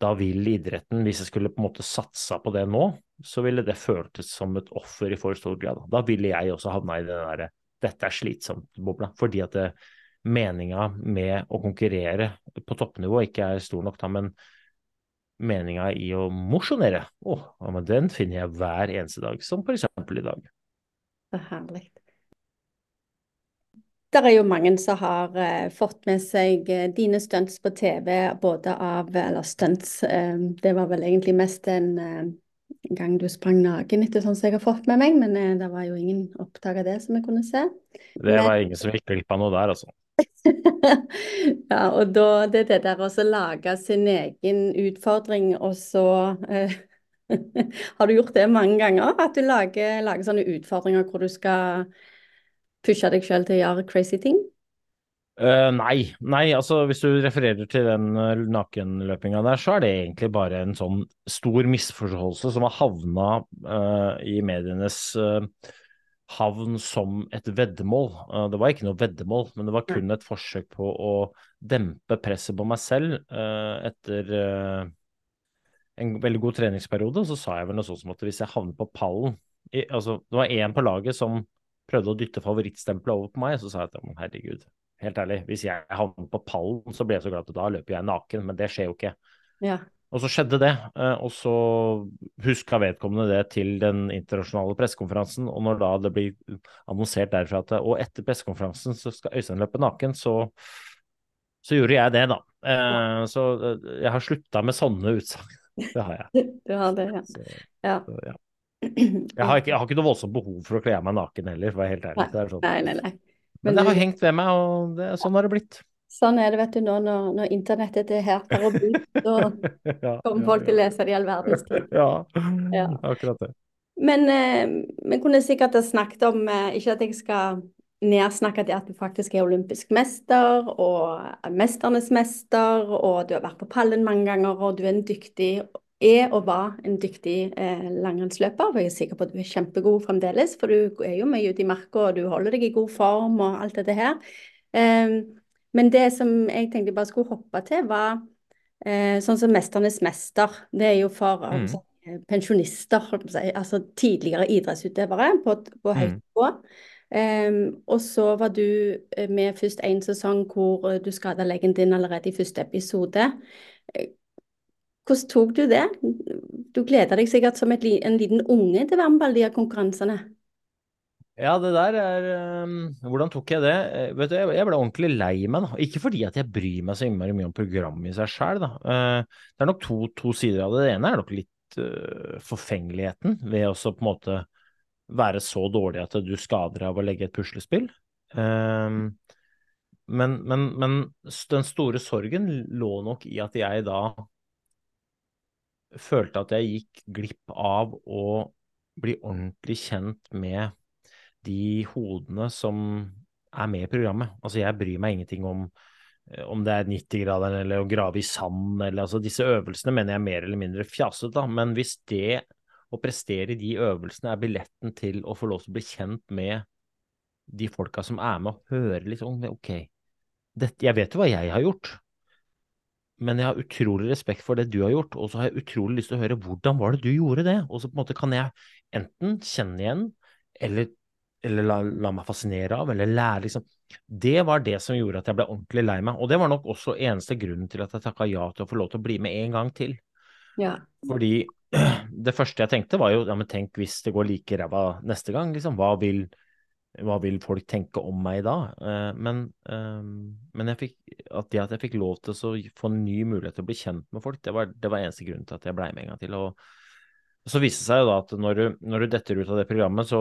da, vil idretten, hvis jeg skulle på en måte satsa på det nå, så ville det føltes som et offer i for stor grad. Da ville jeg også havna i den derre dette er slitsomt-bobla. Fordi at det, meninga med å konkurrere på toppnivå ikke er stor nok, da, men meninga i å mosjonere, oh, den finner jeg hver eneste dag, som f.eks. i dag. Så herlig. Det er jo mange som har eh, fått med seg eh, dine stunts på TV, både av Eller stunts, eh, det var vel egentlig mest en en gang du sprang naken etter sånn som jeg har fått med meg, men eh, det var jo ingen oppdaga det som jeg kunne se. Det var ingen som gikk glipp av noe der, altså. ja, og da det er det der å lage sin egen utfordring, og så eh, Har du gjort det mange ganger? At du lager, lager sånne utfordringer hvor du skal pushe deg sjøl til å gjøre crazy ting? Uh, nei. nei, altså hvis du refererer til den uh, nakenløpinga der, så er det egentlig bare en sånn stor misforståelse som har havna uh, i medienes havn som et veddemål. det var ikke noe veddemål, men det var kun et forsøk på å dempe presset på meg selv etter en veldig god treningsperiode. Så sa jeg vel noe sånt som at hvis jeg havner på pallen altså, Det var én på laget som prøvde å dytte favorittstempelet over på meg, så sa jeg at herregud, helt ærlig, hvis jeg havner på pallen, så blir jeg så glad at da løper jeg naken, men det skjer jo ikke. Ja. Og så skjedde det, eh, og så huska vedkommende det til den internasjonale pressekonferansen. Og når da det blir annonsert derfra at og etter pressekonferansen så skal Øystein løpe naken, så, så gjorde jeg det, da. Eh, så eh, jeg har slutta med sånne utsagn. Det har jeg. Du har det, ja. Så, ja. Så, ja. Jeg, har ikke, jeg har ikke noe voldsomt behov for å kle av meg naken heller, for å være helt ærlig. Sånn. nei, nei, nei. Men, det har hengt ved meg, og det, sånn har det blitt. Sånn er det, vet du, nå når, når internettet er her for å bli, så ja, kommer folk til å lese det i all verdens tid. Ja, ja, akkurat det. Men eh, vi kunne sikkert ha snakket om, eh, ikke at jeg skal nedsnakke det at du faktisk er olympisk mester og mesternes mester, og du har vært på pallen mange ganger, og du er en dyktig er og var en dyktig eh, langrennsløper. For jeg er sikker på at du er kjempegod fremdeles, for du er jo mye ute i marka og du holder deg i god form og alt dette her. Eh, men det som jeg tenkte jeg bare skulle hoppe til, var eh, sånn som 'Mesternes mester'. Det er jo for mm. altså, pensjonister, altså tidligere idrettsutøvere på, på høyt mm. nivå. Um, og så var du eh, med først en sesong hvor eh, du skada leggen din allerede i første episode. Hvordan tok du det? Du gleda deg sikkert som et, en liten unge til å være med på alle de konkurransene? Ja, det der er um, Hvordan tok jeg det? Eh, vet du, jeg, jeg ble ordentlig lei meg, da. Ikke fordi at jeg bryr meg så innmari mye om programmet i seg sjøl, da. Uh, det er nok to, to, sider av det. Det ene er nok litt uh, forfengeligheten ved å på en måte være så dårlig at du skader av å legge et puslespill. Um, men, men, men den store sorgen lå nok i at jeg da følte at jeg gikk glipp av å bli ordentlig kjent med de hodene som er med i programmet. Altså, jeg bryr meg ingenting om eh, om det er 90-graderen eller å grave i sand, eller altså disse øvelsene mener jeg er mer eller mindre fjasete, da. Men hvis det å prestere de øvelsene er billetten til å få lov til å bli kjent med de folka som er med, og høre litt om ok, dette, jeg vet jo hva jeg har gjort, men jeg har utrolig respekt for det du har gjort, og så har jeg utrolig lyst til å høre hvordan var det du gjorde det? Og så på en måte kan jeg enten kjenne igjen, eller, eller la, la, meg fascinere av, eller lære, liksom. Det var det som gjorde at jeg ble ordentlig lei meg. Og det var nok også eneste grunnen til at jeg takka ja til å få lov til å bli med en gang til. Ja. Fordi det første jeg tenkte var jo, ja men tenk hvis det går like ræva neste gang, liksom. Hva vil hva vil folk tenke om meg da? Eh, men, eh, men fikk, at det at jeg fikk lov til å få en ny mulighet til å bli kjent med folk, det var, det var eneste grunn til at jeg ble med en gang til. Og, så viste det seg jo da at når du, når du detter ut av det programmet, så,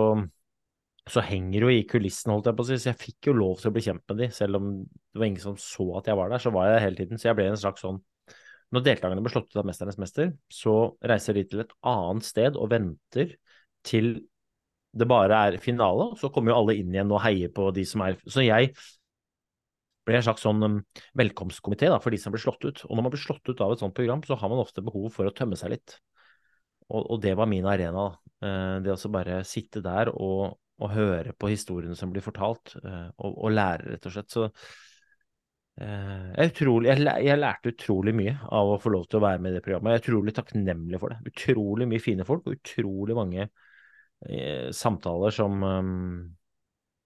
så henger jo i kulissen, holdt jeg på å si. Så jeg fikk jo lov til å bli kjent med de, selv om det var ingen som så at jeg var der, så var jeg der hele tiden. Så jeg ble en slags sånn Når deltakerne ble slått ut av Mesternes mester, så reiser de til et annet sted og venter til det bare er finale, så kommer jo alle inn igjen og heier på de som er Så jeg ble en slags sånn um, velkomstkomité for de som blir slått ut. Og når man blir slått ut av et sånt program, så har man ofte behov for å tømme seg litt. Og, og det var min arena. da. det å bare sitte der og, og, høre på historiene som blir fortalt, uh, og, og, lære, rett og slett. Så uh, jeg, utrolig, jeg, jeg, lærte utrolig mye av å få lov til å være med i det programmet. Jeg er utrolig takknemlig for det. Utrolig mye fine folk, og utrolig mange samtaler som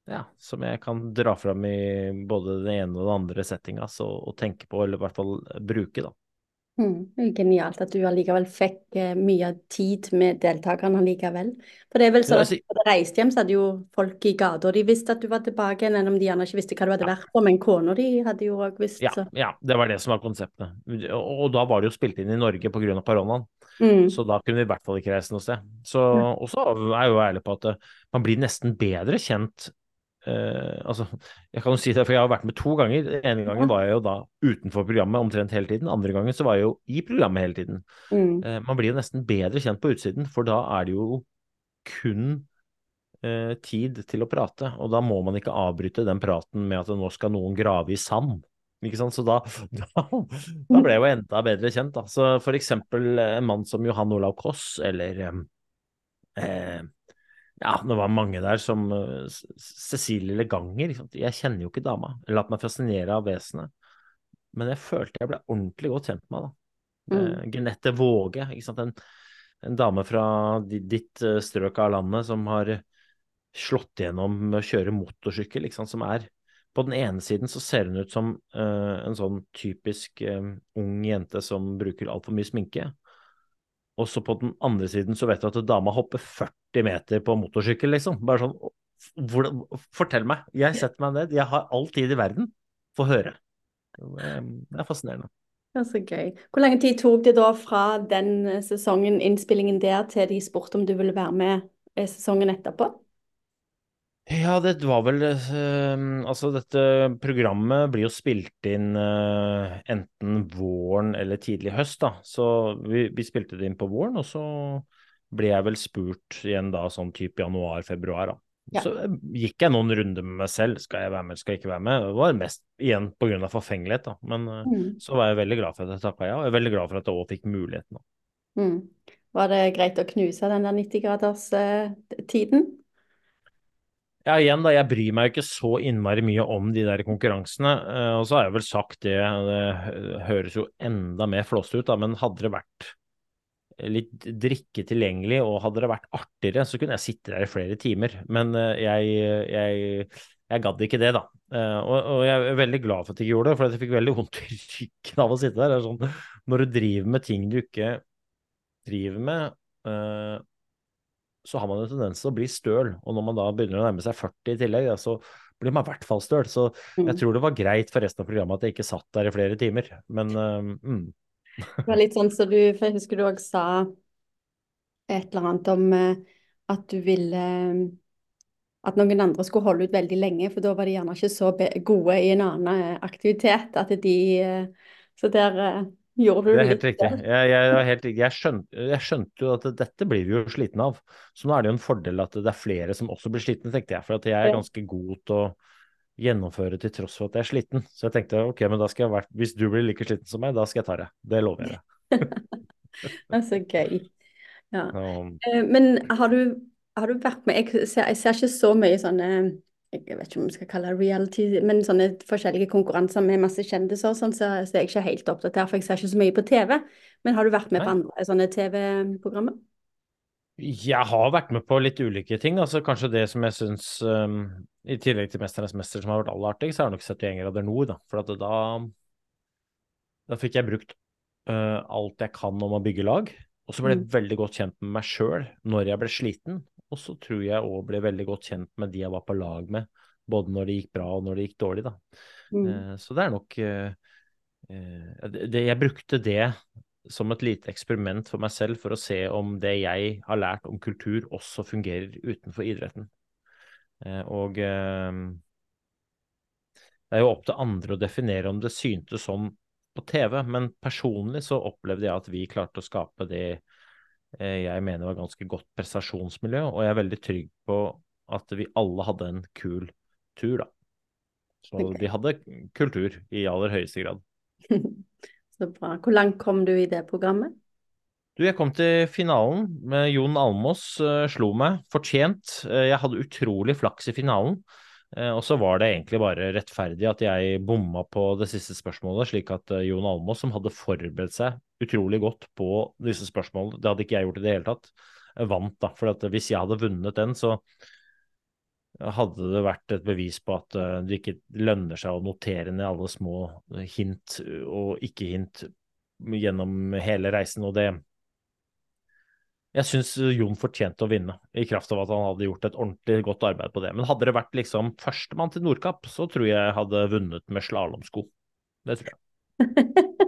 ja, som jeg kan dra fram i både den ene og den andre settinga og tenke på, eller i hvert fall bruke, da. Mm, genialt at du allikevel fikk eh, mye tid med deltakerne allikevel. For det er vel sånn at da du reiste hjem, så hadde jo folk i gata, de visste at du var tilbake, enn om de gjerne ikke visste hva du hadde vært på, men kona di hadde jo òg visst. Ja, ja, det var det som var konseptet. Og, da var det jo spilt inn i Norge pga. koronaen. Mm. Så da kunne vi i hvert fall ikke reise noe sted. Så, og så er jeg jo ærlig på at eh, man blir nesten bedre kjent eh, altså, Jeg kan jo si det, for jeg har vært med to ganger. Den ene gangen var jeg jo da utenfor programmet omtrent hele tiden. Andre gangen så var jeg jo i programmet hele tiden. Mm. Uh, man blir jo nesten bedre kjent på utsiden, for da er det jo kun uh, tid til å prate. Og da må man ikke avbryte den praten med at nå skal noen grave i sand. Ikke sant? Så da, da, da ble jeg jo enda bedre kjent. Da. Så for eksempel en mann som Johan Olav Koss, eller eh, ja, det var mange der som uh, Cecilie Leganger. Jeg kjenner jo ikke dama. Jeg latt meg fascinere av vesenet. Men jeg følte jeg ble ordentlig godt kjent med henne. Mm. Eh, Genette Våge? En, en dame fra ditt uh, strøk av landet som har slått igjennom med å kjøre motorsykkel, som er på den ene siden så ser hun ut som uh, en sånn typisk uh, ung jente som bruker altfor mye sminke. Og så på den andre siden så vet du at dama hopper 40 meter på motorsykkel, liksom. Bare sånn hvordan, Fortell meg. Jeg setter meg ned. Jeg har all tid i verden. Få høre. Det er fascinerende. Er så gøy. Hvor lang tid tok det da fra den sesongen, innspillingen der, til de spurte om du ville være med sesongen etterpå? Ja, det var vel uh, Altså, dette programmet blir jo spilt inn uh, enten våren eller tidlig høst, da. Så vi, vi, spilte det inn på våren, og så ble jeg vel spurt igjen da sånn type januar-februar, da. Ja. Så uh, gikk jeg noen runder med meg selv. Skal jeg være med, skal jeg ikke være med? Det var mest igjen pga. forfengelighet, da. Men mm. så var jeg veldig glad for at jeg takka ja, og jeg er veldig glad for at jeg òg fikk muligheten. Mm. Var det greit å knuse den der 90-graders-tiden? Ja, igjen da, jeg bryr meg ikke så innmari mye om de der konkurransene. Uh, og så har jeg vel sagt det, det høres jo enda mer flåst ut, da, men hadde det vært litt drikke tilgjengelig og hadde det vært artigere, så kunne jeg sitte der i flere timer. Men uh, jeg, jeg, jeg gadd ikke det, da. Uh, og, og, jeg er veldig glad for at jeg ikke gjorde det, for jeg fikk veldig vondt i ryggen av å sitte der. Sånn, når du driver med ting du ikke driver med, så har man en tendens til å bli støl. Og når man da begynner å nærme seg 40 i tillegg, ja, så blir man i hvert fall støl. Så jeg mm. tror det var greit for resten av programmet at jeg ikke satt der i flere timer. Men uh, mm. Det var litt sånn som så du For jeg husker du òg sa et eller annet om uh, at du ville uh, at noen andre skulle holde ut veldig lenge, for da var de gjerne ikke så gode i en annen aktivitet. At de Så der Gjorde du det er helt riktig. Jeg, jeg, helt, jeg, skjønte, jeg, skjønte, jo at dette blir vi jo slitne av. Så nå er det jo en fordel at det er flere som også blir slitne, tenkte jeg. For at jeg er ganske god til å gjennomføre til tross for at jeg er sliten. Så jeg tenkte ok, men da skal jeg være, hvis du blir like sliten som meg, da skal jeg ta det. Det lover jeg deg. det er så gøy. Ja. Um, men har du, har du vært med jeg ser, jeg ser ikke så mye sånne jeg vet ikke om vi skal kalle det reality, men sånne forskjellige konkurranser med masse kjendiser, sånn, så, så er jeg ikke helt oppdatert, for jeg ser ikke så mye på TV. Men har du vært med Nei. på andre sånne TV-programmer? Jeg har vært med på litt ulike ting. altså Kanskje det som jeg syns, um, i tillegg til 'Mesternes mester', som har vært aller artigst, så har jeg nok 71 grader nord. Da. For da, da fikk jeg brukt uh, alt jeg kan om å bygge lag. Og så ble jeg mm. veldig godt kjent med meg sjøl når jeg ble sliten. Og så tror jeg òg ble veldig godt kjent med de jeg var på lag med, både når det gikk bra og når det gikk dårlig, da. Mm. Eh, så det er nok eh, eh, det, Jeg brukte det som et lite eksperiment for meg selv for å se om det jeg har lært om kultur, også fungerer utenfor idretten. Eh, og eh, det er jo opp til andre å definere om det syntes sånn på TV, men personlig så opplevde jeg at vi klarte å skape det jeg mener var ganske godt prestasjonsmiljø, og jeg er veldig trygg på at vi alle hadde en kul tur, da. Så vi hadde kultur i aller høyeste grad. Så bra. Hvor langt kom du i det programmet? Du, jeg kom til finalen. med Jon Almås uh, slo meg, fortjent. Uh, jeg hadde utrolig flaks i finalen. Uh, og så var det egentlig bare rettferdig at jeg bomma på det siste spørsmålet, slik at eh, Jon Almås, som hadde forberedt seg utrolig godt på disse spørsmålene, det hadde ikke jeg gjort i det hele tatt, Jeg vant. da, For hvis jeg hadde vunnet den, så hadde det vært et bevis på at det ikke lønner seg å notere ned alle små hint og ikke-hint gjennom hele reisen. og det jeg syns Jon fortjente å vinne, i kraft av at han hadde gjort et ordentlig godt arbeid på det. Men hadde det vært liksom førstemann til Nordkapp, så tror jeg jeg hadde vunnet med slalåmsko. Det tror jeg.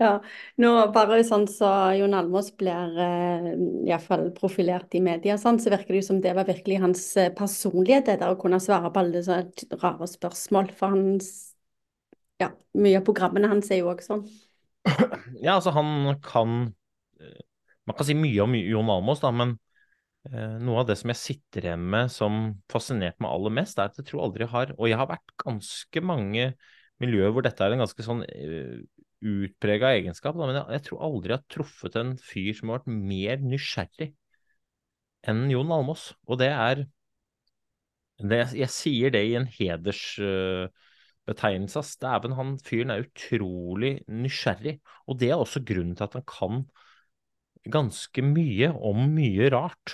Ja, nå bare sånn så Jon Almaas blir eh, iallfall profilert i media, sånn, så virker det jo som det var virkelig hans eh, personlighet, det der å kunne svare på alle sånne rare spørsmål. For hans Ja, mye av programmene hans er jo også sånn. Ja, altså han kan eh, Man kan si mye om Jon Almaas, da, men eh, noe av det som jeg sitter igjen med som fascinerte meg aller mest, er at jeg tror aldri har Og jeg har vært ganske mange miljøer hvor dette er en ganske sånn utprega egenskap, da, men jeg, jeg, tror aldri jeg har truffet en fyr som har vært mer nysgjerrig enn Jon Almås. Og det er det, Jeg sier det i en hedersbetegnelse. Uh, Dæven, han fyren er utrolig nysgjerrig. Og det er også grunnen til at han kan ganske mye om mye rart.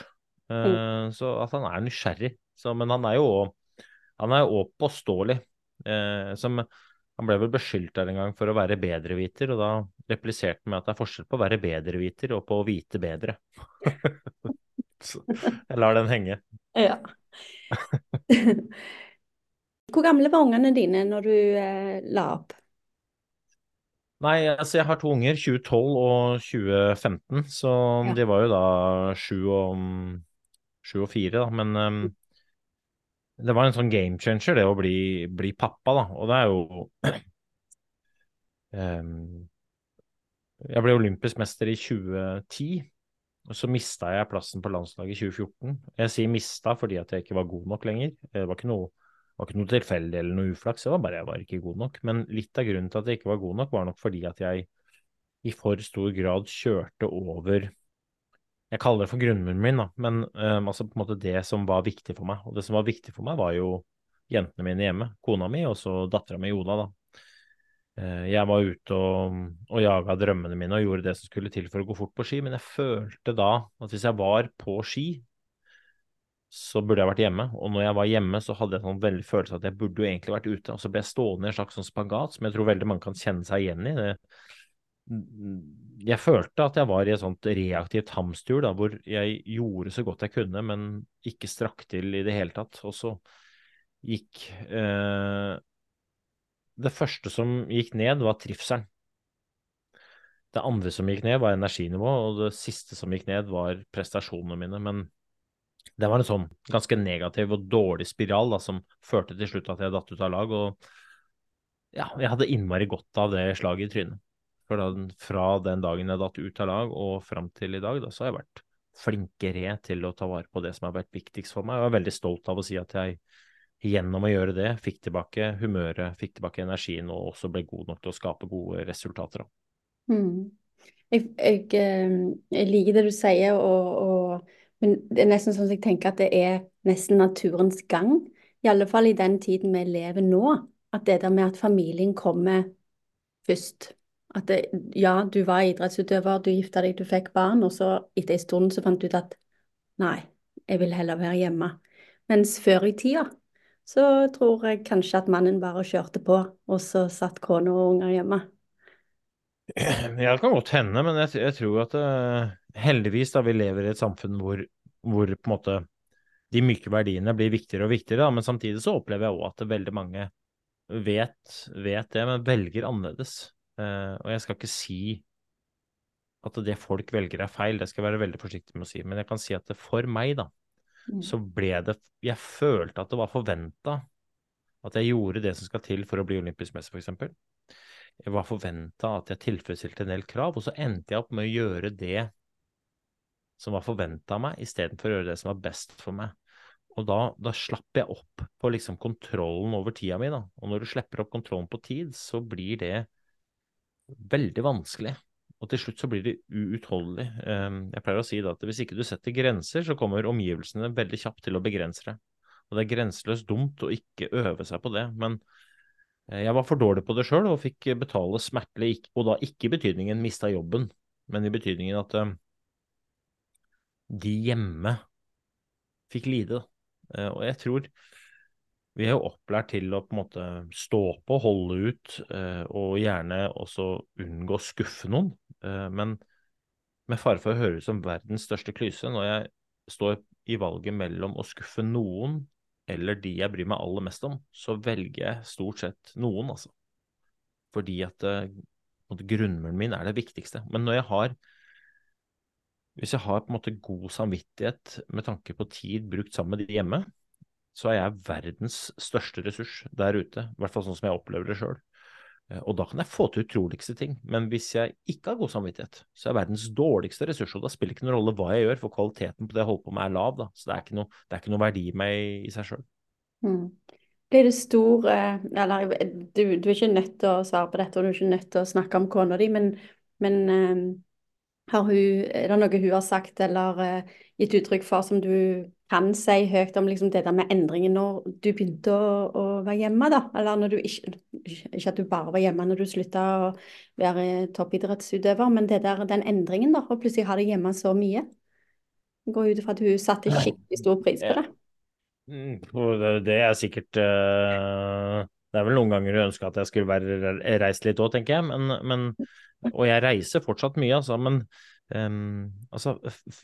Uh, mm. Så at han er nysgjerrig. Så, men han er jo òg påståelig. Uh, som han ble vel beskyldt der en gang for å være bedreviter, og da repliserte han med at det er forskjell på å være bedreviter og på å vite bedre. Så jeg lar den henge. Ja. Hvor gamle var ungene dine når du eh, la opp? Nei, altså jeg har to unger, 2012 og 2015, så ja. de var jo da sju og, sju og fire, da. Men um, det var en sånn game changer, det å bli, bli pappa, da. Og det er jo um, Jeg ble olympisk mester i 2010. Og så mista jeg plassen på landslaget i 2014. Jeg sier mista fordi at jeg ikke var god nok lenger. Det var ikke noe, var ikke noe tilfeldig eller noe uflaks, det var bare jeg var ikke god nok. Men litt av grunnen til at jeg ikke var god nok, var nok fordi at jeg i for stor grad kjørte over jeg kaller det for grunnmuren min, da. Men um, altså på en måte det som var viktig for meg. Og det som var viktig for meg, var jo jentene mine hjemme. Kona mi og så dattera mi Oda, da. Uh, jeg var ute og, og jaga drømmene mine og gjorde det som skulle til for å gå fort på ski, men jeg følte da at hvis jeg var på ski, så burde jeg vært hjemme. Og når jeg var hjemme, så hadde jeg sånn veldig følelse av at jeg burde jo egentlig vært ute. Og så ble jeg stående i en slags sånn spagat som jeg tror veldig mange kan kjenne seg igjen i. Det jeg følte at jeg var i et sånt reaktivt hamsterhjul, hvor jeg gjorde så godt jeg kunne, men ikke strakk til i det hele tatt. Og så gikk eh, Det første som gikk ned, var trivselen. Det andre som gikk ned, var energinivå, og det siste som gikk ned, var prestasjonene mine. Men det var en sånn ganske negativ og dårlig spiral da, som førte til slutt at jeg datt ut av lag. Og ja, jeg hadde innmari godt av det slaget i trynet. For da, fra den dagen jeg datt ut av lag og fram til i dag, da, så har jeg vært flinkere til å ta vare på det som har vært viktigst for meg. Jeg er veldig stolt av å si at jeg gjennom å gjøre det fikk tilbake humøret, fikk tilbake energien og også ble god nok til å skape gode resultater. Mm. Jeg, jeg, eh, jeg, liker det du sier, og, og, men det er nesten sånn at jeg tenker at det er nesten naturens gang. I alle fall i den tiden vi lever nå. At det der med at familien kommer først. At det, ja, du var idrettsutøver, du gifta deg, du fikk barn, og så etter en stund så fant du ut at nei, jeg vil heller være hjemme. Mens før i tida så tror jeg kanskje at mannen bare kjørte på, og så satt kone og unger hjemme. Ja, det kan godt hende, men jeg, jeg tror at uh, heldigvis da vi lever i et samfunn hvor, hvor, på en måte de myke verdiene blir viktigere og viktigere, da, men samtidig så opplever jeg òg at veldig mange vet, vet det, men velger annerledes. Uh, og jeg skal ikke si at det folk velger er feil, det skal jeg være veldig forsiktig med å si. Men jeg kan si at det for meg, da, mm. så ble det Jeg følte at det var forventa at jeg gjorde det som skal til for å bli olympisk mester, f.eks. Jeg var forventa at jeg tilfredsstilte en del krav, og så endte jeg opp med å gjøre det som var forventa av meg, istedenfor å gjøre det som var best for meg. Og da, da slapp jeg opp på liksom kontrollen over tida mi, da. Og når du slipper opp kontrollen på tid, så blir det veldig vanskelig. Og til slutt så blir det uutholdelig. Ehm, jeg pleier å si at hvis ikke du setter grenser, så kommer omgivelsene veldig kjapt til å begrense det. Og det er grenseløst dumt å ikke øve seg på det. Men eh, jeg var for dårlig på det sjøl og fikk betale smertelig, og da ikke i betydningen mista jobben, men i betydningen at ehm, de hjemme fikk lide. Eh, og jeg tror vi er jo opplært til å på en måte stå på, holde ut, eh, og gjerne også unngå å skuffe noen. Eh, men med fare for å høres som verdens største klyse, når jeg står i valget mellom å skuffe noen eller de jeg bryr meg aller mest om, så velger jeg stort sett noen, altså. Fordi at eh, grunnmuren min er det viktigste. Men når jeg har hvis jeg har på en måte god samvittighet med tanke på tid brukt sammen med de hjemme, så er jeg verdens største ressurs der ute. I hvert fall sånn som jeg opplever det sjøl. Eh, og da kan jeg få til utroligste ting. Men hvis jeg ikke har god samvittighet, så er verdens dårligste ressurs. Og da spiller det ikke noen rolle hva jeg gjør, for kvaliteten på det jeg holder på med er lav. Da. Så det er ikke noe, er ikke noe verdi i meg i seg sjøl. Mm. Blir det stor Eller du, du, er ikke nødt til å svare på dette, og du er ikke nødt til å snakke om kona di, men, men um hun, er det noe hun har sagt eller uh, gitt uttrykk for som du kan si høyt om liksom, det der med endringen når du begynte å, å, være hjemme, da? Eller når du ikke Ikke at du bare var hjemme når du slutta å være toppidrettsutøver, men det der, den endringen, da, og plutselig ha deg hjemme så mye. Går ut ifra at hun satte skikkelig stor pris på det. Mm, det er sikkert uh, Det er vel noen ganger du ønsker at jeg skulle være reist litt òg, tenker jeg. Men, men og jeg reiser fortsatt mye, altså. Men um, altså,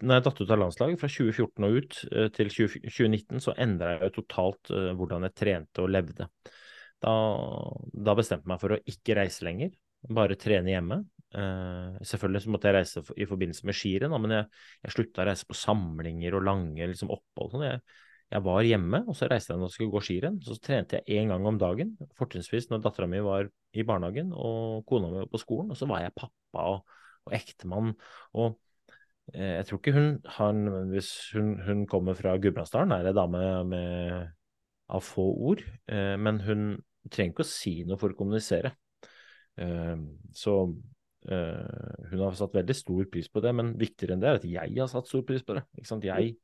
når jeg datt ut av landslaget fra 2014 og ut uh, til 20, 2019, så endra jeg totalt uh, hvordan jeg trente og levde. Da, da bestemte jeg meg for å ikke reise lenger, bare trene hjemme. Uh, selvfølgelig så måtte jeg reise i forbindelse med skirenn, men jeg, jeg slutta å reise på samlinger og lange liksom, opphold. Sånn. Jeg, jeg var hjemme, og så reiste jeg når jeg skulle gå skirenn. Så trente jeg én gang om dagen, fortrinnsvis når dattera mi var i barnehagen og kona mi var på skolen. Og så var jeg pappa og, og ektemann. Og eh, jeg tror ikke hun har Hvis hun, hun kommer fra Gudbrandsdalen, er ei dame med, av få ord. Eh, men hun trenger ikke å si noe for å kommunisere. Eh, så eh, hun har satt veldig stor pris på det, men viktigere enn det er at jeg har satt stor pris på det. Ikke? Jeg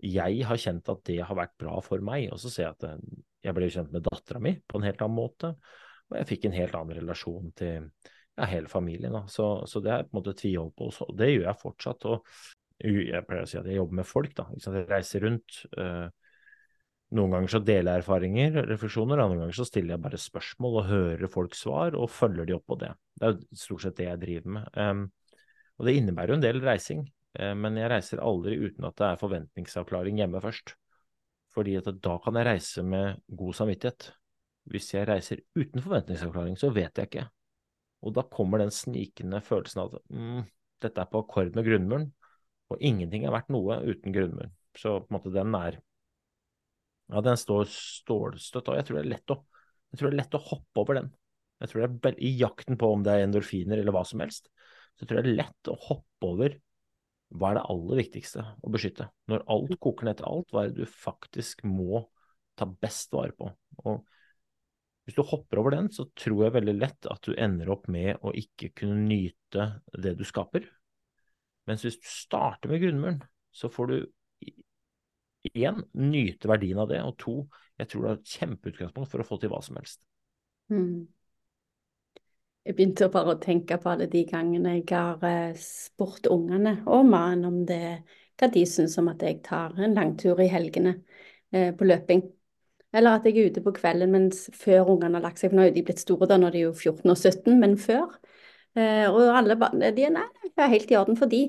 jeg har kjent at det har vært bra for meg. Og så ser jeg at eh, jeg ble kjent med dattera mi på en helt annen måte. Og jeg fikk en helt annen relasjon til ja, hele familien. Da. Så, så det er på en måte tvihold på, også, og det gjør jeg fortsatt. Og jeg pleier å si at jeg jobber med folk. da, Jeg reiser rundt. Uh, noen ganger så deler jeg erfaringer, refleksjoner, andre ganger så stiller jeg bare spørsmål og hører folks svar og følger de opp på det. Det er stort sett det jeg driver med. Og det innebærer jo en del reising. Eh, men jeg reiser aldri uten at det er forventningsavklaring hjemme først. Fordi at da kan jeg reise med god samvittighet. Hvis jeg reiser uten forventningsavklaring, så vet jeg ikke. Og da kommer den snikende følelsen av at mm, dette er på akkord med grunnmuren, og ingenting er verdt noe uten grunnmuren. Så på en måte den er Ja, den står stålstøtt, og jeg tror det er lett å, jeg tror det er lett å hoppe over den. Jeg tror det er I jakten på om det er endorfiner eller hva som helst, så jeg tror det er lett å hoppe over hva er det aller viktigste å beskytte? Når alt koker ned til alt, hva er det du faktisk må ta best vare på? Og hvis du hopper over den, så tror jeg veldig lett at du ender opp med å ikke kunne nyte det du skaper. Mens hvis du starter med grunnmuren, så får du én nyte verdien av det, og to, jeg tror du har et kjempeutgangspunkt for å få til hva som helst. Mm. Jeg begynte bare å tenke på alle de gangene jeg har eh, spurt ungene og mannen om det, hva de syns om at jeg tar en langtur i helgene eh, på løping. Eller at jeg er ute på kvelden mens før ungene har lagt seg, for nå er de blitt store da, når de er jo 14 og 17, men før. Eh, og alle de er nei, det er helt i orden for de.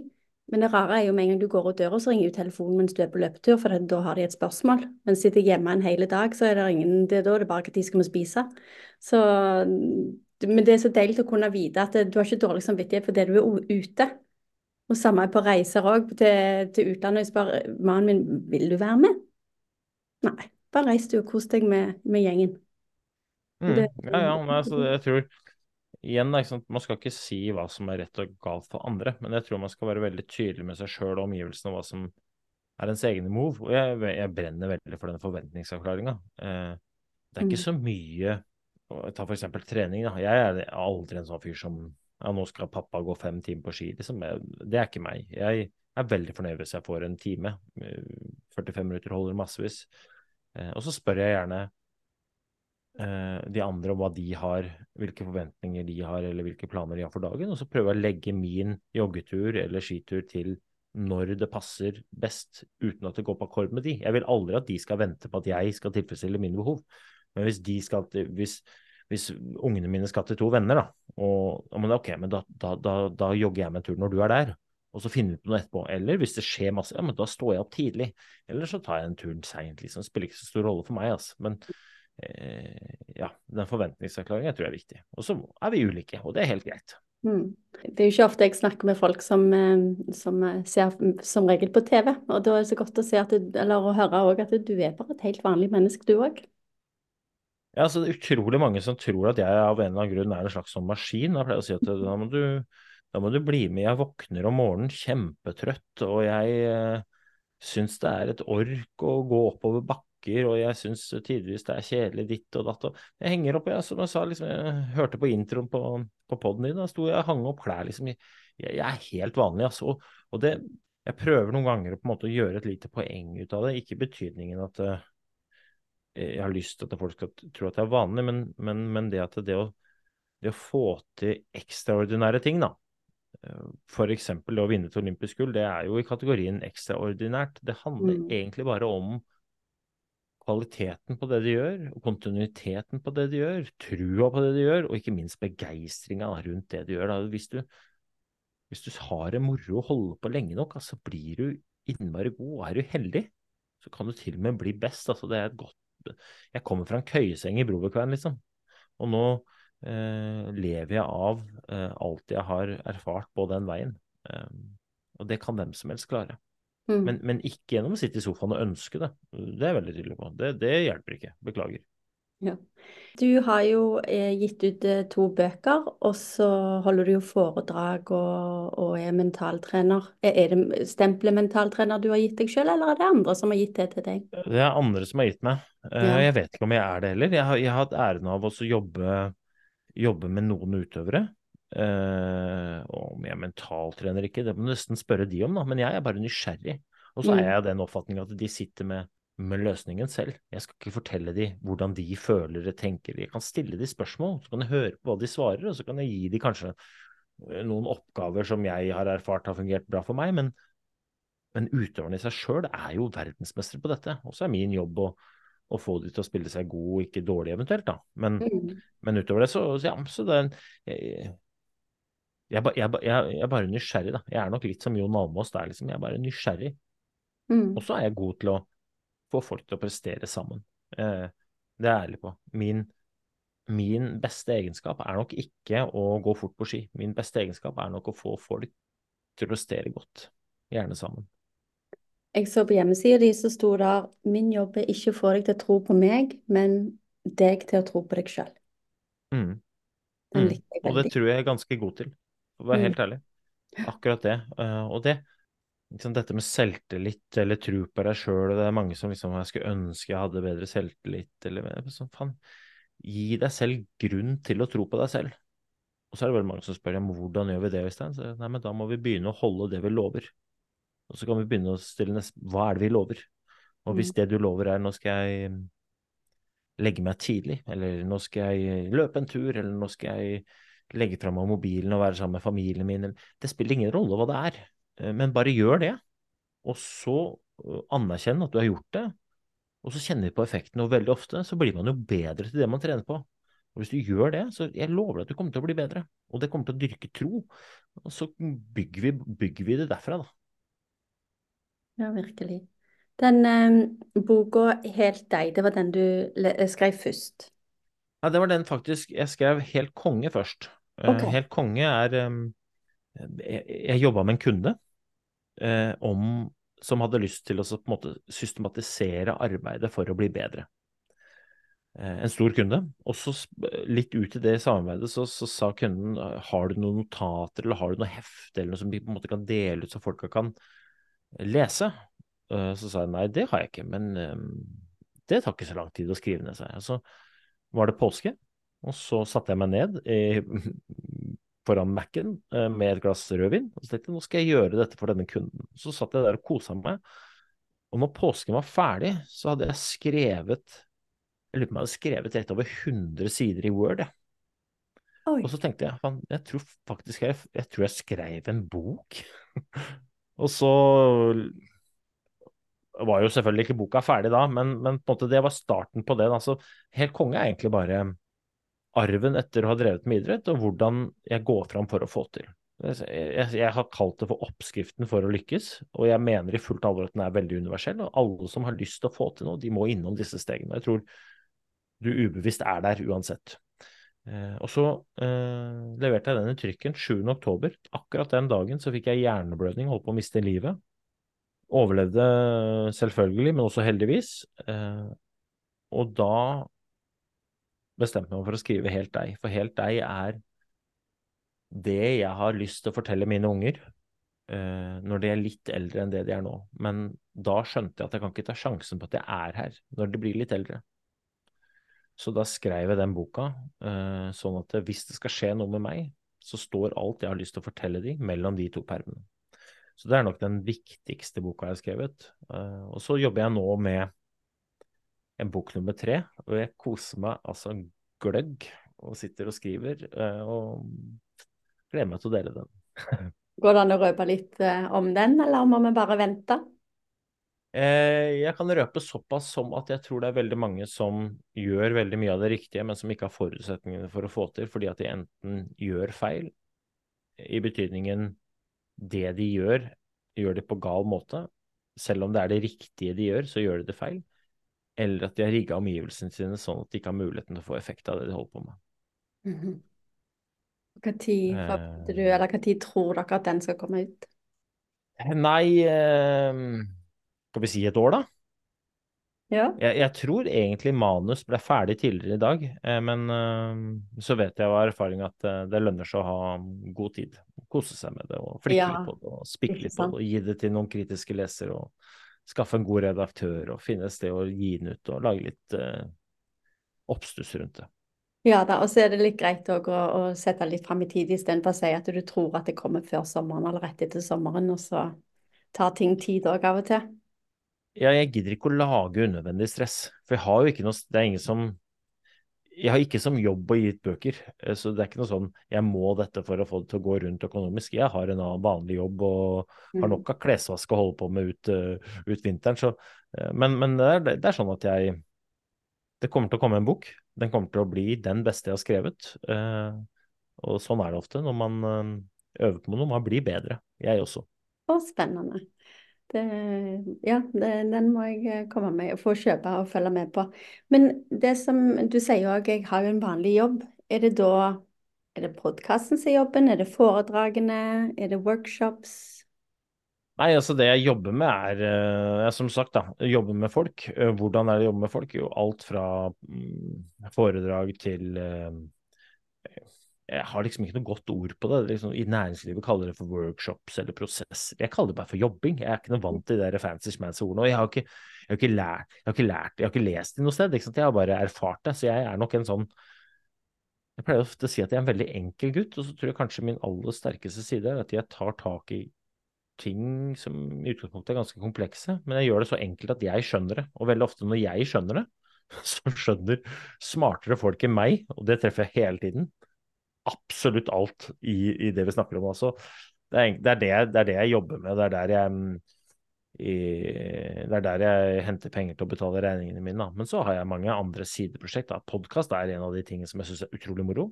Men det rare er jo med en gang du går ut døra, så ringer jo telefonen mens du er på løpetur, for da har de et spørsmål. Men sitter jeg hjemme en hel dag, så er det ingen, det, da er det bare når de skal vi spise. Så men det er så deilig å kunne vite at du har ikke dårlig samvittighet for det du er ute. Og samme på reiser òg, til, til, utlandet. Jeg spør mannen min vil du være med. Nei, bare reis du og kos deg med, med gjengen. Mm. Det, ja, ja, men altså, jeg tror igjen, Man skal ikke si hva som er rett og galt for andre, men jeg tror man skal være veldig tydelig med seg sjøl og omgivelsene og hva som er ens egne move. Og jeg, jeg brenner veldig for den forventningsavklaringa. Eh, det er ikke mm. så mye Ta f.eks. trening. Da. Jeg er aldri en sånn fyr som ja, nå skal pappa gå fem timer på ski. Liksom. Det er ikke meg. Jeg er veldig fornøyd hvis jeg får en time. 45 minutter holder massevis. Eh, og så spør jeg gjerne eh, de andre om hva de har, hvilke forventninger de har, eller hvilke planer de har for dagen. Og så prøver jeg å legge min joggetur eller skitur til når det passer best, uten at det går på akkord med de. Jeg vil aldri at de skal vente på at jeg skal tilfredsstille mine behov. Men hvis, skal hvis, hvis ungene mine skal til to venner, da, og, men ok, men da, da, da, da, jogger jeg med en tur når du er der, og så finner vi på noe etterpå. Eller hvis det skjer masse, ja, men da står jeg opp tidlig. Eller så tar jeg en tur seint, liksom. Det spiller ikke så stor rolle for meg, altså. Men eh, ja, den forventningsavklaringen tror jeg er viktig. Og så er vi ulike, og det er helt greit. Mm. Det er jo ikke ofte jeg snakker med folk som, eh, som ser som regel på TV, og da er det så godt å, se at du, eller å høre òg at du er bare et helt vanlig menneske, du òg. Ja, altså Det er utrolig mange som tror at jeg av en eller annen grunn er en slags sånn maskin. Jeg pleier å si at da må du, da må du bli med. Jeg våkner om morgenen kjempetrøtt, og jeg eh, syns det er et ork å gå oppover bakker, og jeg syns tidvis det er kjedelig ditt og datt. Og jeg henger opp, jeg, som jeg sa, liksom, jeg hørte på introen på, på poden din, da sto jeg og hang opp klær. liksom, Jeg, jeg er helt vanlig, altså. Og, og det, jeg prøver noen ganger å på en måte gjøre et lite poeng ut av det, ikke betydningen at uh, jeg har lyst til at folk skal tro at jeg er vanlig, men, men, men det at det å, det å, få til ekstraordinære ting, da. Eh, F.eks. å vinne et olympisk gull, det er jo i kategorien ekstraordinært. Det handler mm. egentlig bare om kvaliteten på det de gjør, og kontinuiteten på det de gjør, trua på det de gjør, og ikke minst begeistringa rundt det de gjør. Hvis du, hvis du har det moro å holde på lenge nok, så altså, blir du innmari god. Og er du heldig, så kan du til og med bli best. Altså, det er et godt jeg kommer fra en køyeseng i Brobekveien, liksom. Og nå lever jeg av eh, alt jeg har erfart på den veien. Eh, og det kan hvem som helst klare. Mm. Men, men, ikke gjennom å sitte i sofaen og ønske det. Det er jeg veldig tydelig på. Det, det hjelper ikke. Beklager. Ja. Du har jo eh, gitt ut eh, to bøker, og så holder du jo foredrag og, og er mentaltrener. Er det stempelet mentaltrener du har gitt deg sjøl, eller er det andre som har gitt det til deg? Det er andre som har gitt meg. Eh, ja. Jeg vet ikke om jeg er det heller. Jeg har, jeg har hatt æren av å jobbe, jobbe, med noen utøvere. Uh, om jeg er mentaltrener ikke, det må du nesten spørre de om, da. Men jeg er bare nysgjerrig. Og så er jeg av den oppfatning at de sitter med med løsningen selv. Jeg skal ikke fortelle dem hvordan de føler og tenker. Jeg kan stille dem spørsmål, så kan jeg høre på hva de svarer, og så kan jeg gi dem kanskje eh, noen oppgaver som jeg har erfart har fungert bra for meg. Men, men utøverne i seg sjøl er jo verdensmestere på dette. Og så er min jobb å, å, få dem til å spille seg god, ikke dårlig eventuelt, da. Men, mm. men utover det, så, ja, så det er jeg, jeg, jeg, jeg, er bare nysgjerrig, da. Jeg er nok litt som Jon Almaas der, liksom. Jeg er bare nysgjerrig. Mm. Og så er jeg god til å få folk til å prestere sammen. Eh, det er jeg ærlig på. Min, min, beste egenskap er nok ikke å gå fort på ski. Min beste egenskap er nok å få folk til å prestere godt, gjerne sammen. Jeg så på hjemmesida di så sto der 'Min jobb er ikke å få deg til å tro på meg, men deg til å tro på deg sjøl'. Mm. Mm. Og det tror jeg er ganske god til, for å være mm. helt ærlig. Akkurat det. Uh, og det, liksom dette med selvtillit eller tro på deg sjøl, og det er mange som liksom jeg skulle ønske jeg hadde bedre selvtillit, eller sånn, faen. Gi deg selv grunn til å tro på deg selv. Og så er det veldig mange som spør om hvordan gjør vi det, Øystein? Så nei, men da må vi begynne å holde det vi lover. Og så kan vi begynne å stille neste hva er det vi lover? Og hvis mm. det du lover er nå skal jeg mm, legge meg tidlig, eller nå skal jeg løpe en tur, eller nå skal jeg legge fra meg mobilen og være sammen med familien min, det spiller ingen rolle hva det er. Eh, men bare gjør det, og så eh, anerkjenn at du har gjort det. Og så kjenner vi på effekten, og veldig ofte så blir man jo bedre til det man trener på. Og Hvis du gjør det, så jeg lover deg at du kommer til å bli bedre. Og det kommer til å dyrke tro. Og så bygger vi, bygger vi det derfra, da. Ja, virkelig. Den eh, boka 'Helt deg', det var den du skrev først? Ja, det var den faktisk Jeg skrev 'Helt konge' først. Eh, okay. Helt konge er um, Jeg, jeg jobba med en kunde eh, om, som hadde lyst til å måte systematisere arbeidet for å bli bedre. Eh, en stor kunde. Og så litt ut i det samarbeidet så, så, sa kunden har du noen notater eller har du noe hefte eller noe som vi på en måte kan dele ut så folka kan lese. Eh, så sa jeg nei, det har jeg ikke, men eh, det tar ikke så lang tid å skrive ned seg. Så var det påske, og så satte jeg meg ned i foran Mac-en eh, med et glass rødvin. Og så tenkte jeg nå skal jeg gjøre dette for denne kunden. Så satt jeg der og kosa meg. Og når påsken var ferdig, så hadde jeg skrevet Jeg lurer på om jeg hadde skrevet rett over 100 sider i Word. Jeg. Og så tenkte jeg jeg tror faktisk jeg, jeg tror jeg skrev en bok. og så var jo selvfølgelig ikke boka ferdig da, men, men, på en måte det var starten på det. Altså, helt konge er egentlig bare arven etter å ha drevet med idrett, og hvordan jeg går fram for å få til. Jeg, jeg, har kalt det for oppskriften for å lykkes, og jeg mener i fullt alvor at den er veldig universell. Og alle som har lyst til å få til noe, de må innom disse stegene. Jeg tror du ubevisst er der uansett. Eh, og så eh, leverte jeg den i trykken 7. oktober. Akkurat den dagen så fikk jeg hjerneblødning, holdt på å miste livet. Overlevde selvfølgelig, men også heldigvis. Eh, og da bestemte jeg meg for å skrive Helt deg, for Helt deg er det jeg har lyst til å fortelle mine unger eh, når de er litt eldre enn det de er nå. Men da skjønte jeg at jeg kan ikke ta sjansen på at jeg er her når de blir litt eldre. Så da skrev jeg den boka, eh, sånn at hvis det skal skje noe med meg, så står alt jeg har lyst til å fortelle de, mellom de to permene. Så det er nok den viktigste boka jeg har skrevet. Eh, og så jobber jeg nå med en bok nummer tre, og jeg koser meg altså gløgg og sitter og skriver. Eh, og gleder meg til å dele den. Går det an å røpe litt om den, eller må vi bare vente? Eh, jeg kan røpe såpass som at jeg tror det er veldig mange som gjør veldig mye av det riktige, men som ikke har forutsetningene for å få til, fordi at de enten gjør feil, i betydningen det de gjør, gjør de på gal måte. Selv om det er det riktige de gjør, så gjør de det feil. Eller at de har rigga omgivelsene sine sånn at de ikke har muligheten til å få effekt av det de holder på med. Mm -hmm. Hva tid forventer du, eller hva tid tror dere at den skal komme ut? Nei eh, skal vi si et år, da? Ja. Jeg, jeg, tror egentlig manus ble ferdig tidligere i dag, eh, men uh, så vet jeg av erfaring at uh, det lønner seg å ha god tid. Kose seg med det og flikke ja. litt på det og spikke litt på det og gi det til noen kritiske lesere og skaffe en god redaktør og finne et sted å gi den ut og lage litt uh, oppstuss rundt det. Ja da, og så er det litt greit å, å sette litt fram i tid istedenfor å si at du tror at det kommer før sommeren eller rett etter sommeren, og så tar ting tid òg av og til ja, jeg gidder ikke å lage unødvendig stress. For jeg har jo ikke noe Det er ingen som Jeg har ikke som jobb å gi ut bøker. Eh, så det er ikke noe sånn jeg må dette for å få det til å gå rundt økonomisk. Jeg har en annen vanlig jobb og har mm. nok av klesvask å holde på med ut, uh, ut vinteren. Så, uh, men, men det, er, det, er, sånn at jeg Det kommer til å komme en bok. Den kommer til å bli den beste jeg har skrevet. Og sånn er det ofte når man øver på noe. Man blir bedre. Jeg også. Og spennende. Det, ja, det, den må jeg eh, komme med og få kjøpe og følge med på. Men det som du sier òg, jeg har jo en vanlig jobb. Er det da er det podkasten som er jobben, er det foredragene, er det workshops? Nei, altså det jeg jobber med er, eh, som sagt, da, jobber med folk. Eh, hvordan er det å jobbe med folk? Jo, alt fra mm, foredrag til jeg har liksom ikke noe godt ord på det. Liksom, I næringslivet kaller det for workshops eller prosesser. Jeg kaller det bare for jobbing. Jeg er ikke noe vant til de fancy schmancy ordene. Og jeg har, ikke, jeg, har ikke lært, jeg har ikke lært, jeg har ikke lest det noe sted. Jeg har bare erfart det. Så jeg er nok en sånn Jeg pleier ofte å si at jeg er en veldig enkel gutt, og så tror jeg kanskje min aller sterkeste side er at jeg tar tak i ting som i utgangspunktet er ganske komplekse, men jeg gjør det så enkelt at jeg skjønner det. Og veldig ofte når jeg skjønner det, så skjønner smartere folk enn meg, og det treffer jeg hele tiden, absolutt alt i, i, det vi snakker om Altså. Det er, det, er det, det er, det, jeg jobber med. Det er der jeg, mm, i, er der jeg henter penger til å betale regningene mine. Men så har jeg mange andre sideprosjekt. Podkast er en av de tingene som jeg syns er utrolig moro.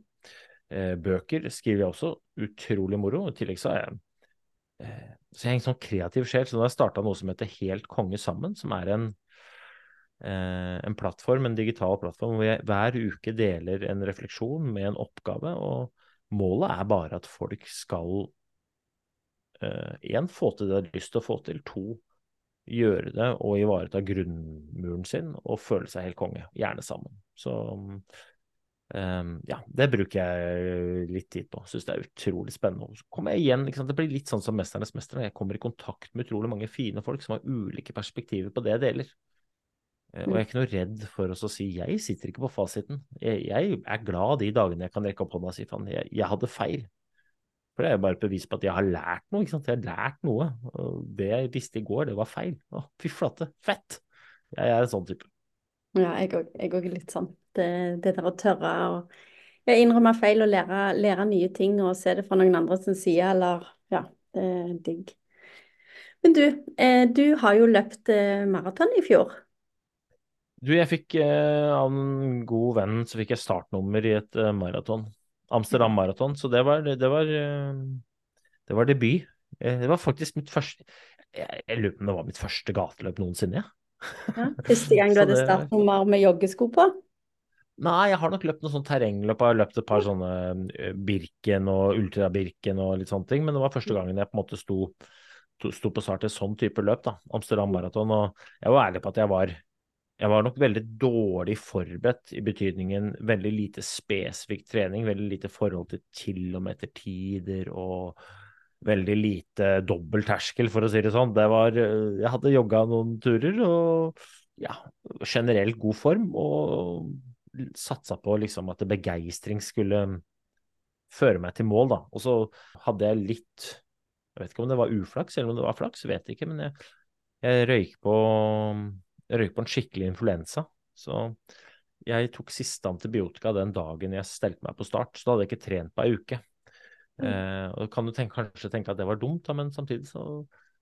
Eh, bøker skriver jeg også. Utrolig moro. I tillegg så har jeg eh, så jeg er en sånn kreativ sjel, så nå har jeg starta noe som heter Helt konge sammen, som er en en plattform, en digital plattform hvor jeg hver uke deler en refleksjon med en oppgave. Og målet er bare at folk skal én, uh, få til det de har lyst til å få til. To, gjøre det og ivareta grunnmuren sin og føle seg helt konge. Gjerne sammen. Så um, ja, det bruker jeg litt tid på. Syns det er utrolig spennende. Så kommer jeg igjen, Det blir litt sånn som 'Mesternes mester'. Jeg kommer i kontakt med utrolig mange fine folk som har ulike perspektiver på det jeg deler. Eh, og jeg er ikke noe redd for å si jeg sitter ikke på fasiten. Jeg, jeg, er glad de dagene jeg kan rekke opp hånda og si faen, jeg, jeg, hadde feil. For det er jo bare et bevis på at jeg har lært noe. ikke sant? Jeg har lært noe. Og det jeg visste i går, det var feil. Å, fy flate, fett! Jeg er en sånn type. Ja, jeg òg er litt sånn. Det, det der å tørre å innrømme feil og lære, lære, nye ting og se det fra noen andre sin side, eller ja, det er digg. Men du, eh, du har jo løpt eh, maraton i fjor. Du, jeg fikk eh, av en god venn så fikk jeg startnummer i et eh, maraton. Amsterdam Maraton. Så det var, det var, eh, det var debut. Eh, det var faktisk mitt første Jeg, jeg lurer på om det var mitt første gateløp noensinne. Ja. Første gang du hadde startnummer med joggesko på? Nei, jeg har nok løpt noe sånn terrengløp. Jeg har løpt et par sånne eh, Birken og Ultra-Birken og litt sånne ting. Men det var første gangen jeg på en måte sto, sto på start i sånn type løp, da. Amsterdam Maraton. Og jeg var ærlig på at jeg var jeg var nok veldig dårlig forberedt, i betydningen veldig lite spesifikk trening, veldig lite forhold til kilometertider og veldig lite dobbel terskel, for å si det sånn. Det var, jeg hadde jogga noen turer og ja, generelt god form, og satsa på liksom at begeistring skulle føre meg til mål, da. Og så hadde jeg litt Jeg vet ikke om det var uflaks eller om det var flaks, vet ikke, men jeg, jeg røyk på jeg røyk på en skikkelig influensa. Så jeg tok siste antibiotika den dagen jeg stelte meg på start. Så da hadde jeg ikke trent på ei uke. Mm. Eh, og kan du tenke, kanskje tenke at det var dumt, da, men samtidig så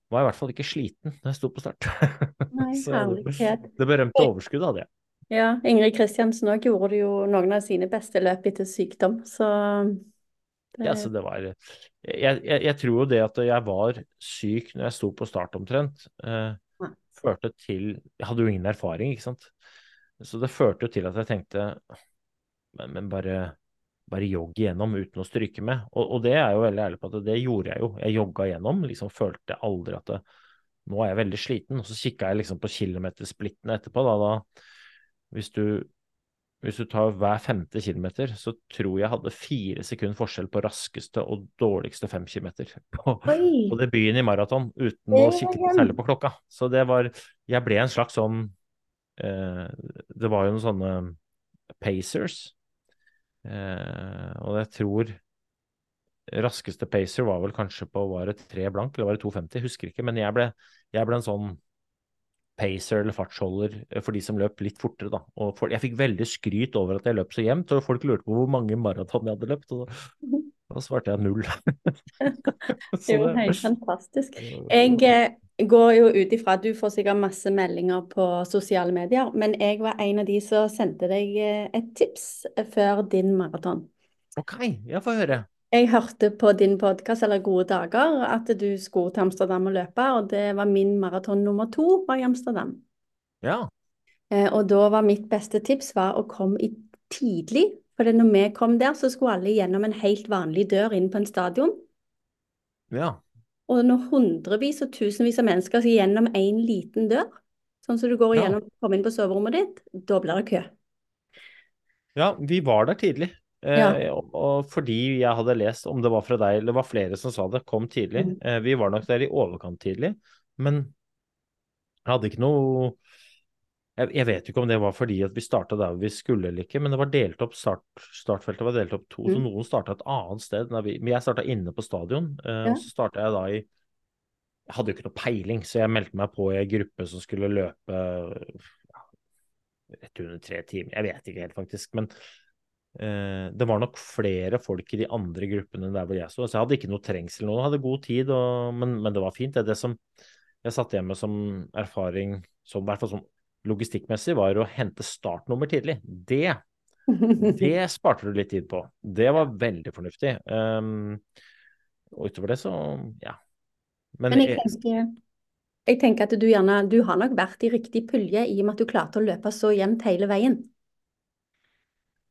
var jeg i hvert fall ikke sliten når jeg sto på start. Nei, herlighet. det berømte overskuddet hadde jeg. Ja, Ingrid Kristiansen òg gjorde jo noen av sine beste løp etter sykdom, så det... Ja, så det var jeg, jeg, jeg, tror jo det at jeg var syk når jeg sto på start omtrent. Eh, førte til Jeg hadde jo ingen erfaring, ikke sant. Så det førte jo til at jeg tenkte Men, men bare, bare jogg igjennom uten å stryke med. Og, og, det er jo veldig ærlig på at det gjorde jeg jo. Jeg jogga igjennom. Liksom følte aldri at det, nå er jeg veldig sliten. Og så kikka jeg liksom på kilometersplittene etterpå. Da, da, hvis du hvis du tar hver femte kilometer, så tror jeg hadde fire sekunder forskjell på raskeste og dårligste fem kilometer på, på debuten i maraton, uten å kikke særlig på klokka. Så det var Jeg ble en slags sånn eh, Det var jo noen sånne pacers, eh, og jeg tror raskeste pacer var vel kanskje på var det tre blank, eller var det 2,50, husker ikke, men jeg ble, jeg ble en sånn pacer eller fartsholder eh, for de som løp litt fortere, da. Og for, jeg fikk veldig skryt over at jeg løp så jevnt, og folk lurte på hvor mange maraton jeg hadde løpt. og da, svarte jeg null. det er jo helt fantastisk. Jeg eh, går jo ut ifra at du får sikkert masse meldinger på sosiale medier, men jeg var en av de som sendte deg eh, et tips før din maraton. Ok, jeg får høre. Jeg hørte på din podkast eller Gode dager at du skulle til Amsterdam og løpe, og det var min maraton nummer to var i Amsterdam. Ja. Eh, og da var mitt beste tips var å komme i tidlig, for når vi kom der, så skulle alle gjennom en helt vanlig dør inn på en stadion. Ja. Og når hundrevis og tusenvis av mennesker skal gjennom én liten dør, sånn som du går ja. kommer inn på soverommet ditt, da blir det kø. Ja, vi var der tidlig. Ja. Eh, og fordi jeg hadde lest, om det var fra deg eller det var flere som sa det, kom tidlig. Mm. Eh, vi var nok der i overkant tidlig, men jeg hadde ikke noe jeg, jeg vet ikke om det var fordi at vi starta der vi skulle eller ikke, men det var delt opp start, startfeltet var delt opp to, mm. så noen starta et annet sted. Vi, men jeg starta inne på stadion, eh, ja. og så starta jeg da i Jeg hadde jo ikke noe peiling, så jeg meldte meg på i ei gruppe som skulle løpe rett under tre timer. Jeg vet ikke helt, faktisk. men det var nok flere folk i de andre gruppene der hvor jeg sto. Så jeg hadde ikke noe trengsel. Noen hadde god tid, og, men, men, det var fint. Det, det som jeg satt hjemme som erfaring, som, i hvert fall som logistikkmessig, var å hente startnummer tidlig. Det, det sparte du litt tid på. Det var veldig fornuftig. Um, og utover det så, ja. Men, men jeg, tenker, jeg tenker at du gjerne Du har nok vært i riktig pulje i og med at du klarte å løpe så jevnt hele veien.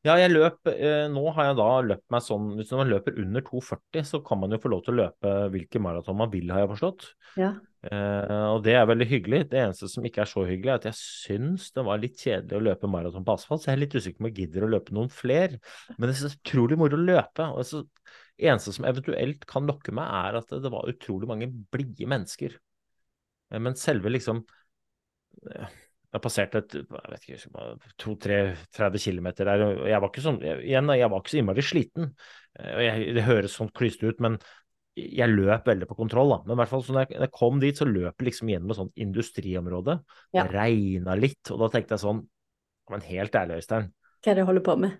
Ja, jeg løp eh, Nå har jeg da løpt meg sånn Hvis man løper under 2,40, så kan man jo få lov til å løpe hvilke maraton man vil, har jeg forstått. Ja. Eh, og det er veldig hyggelig. Det eneste som ikke er så hyggelig, er at jeg syns det var litt kjedelig å løpe maraton på asfalt, så jeg er litt usikker på om jeg gidder å løpe noen fler. Men det er så utrolig moro å løpe. og så eneste som eventuelt kan lokke meg, er at det var utrolig mange blide mennesker. Eh, men selve liksom eh, jeg passerte et, jeg vet ikke, to-tre-30 km der. og Jeg var ikke sånn, igjen, jeg var ikke så innmari sliten. Eh, jeg, Det høres sånn klyste ut, men jeg løp veldig på kontroll. da. Men i hvert fall, så når jeg, kom dit, så løp jeg liksom gjennom et sånt industriområde. Ja. Det regna litt, og da tenkte jeg sånn Men helt ærlig, Øystein. Hva er det du holder på med?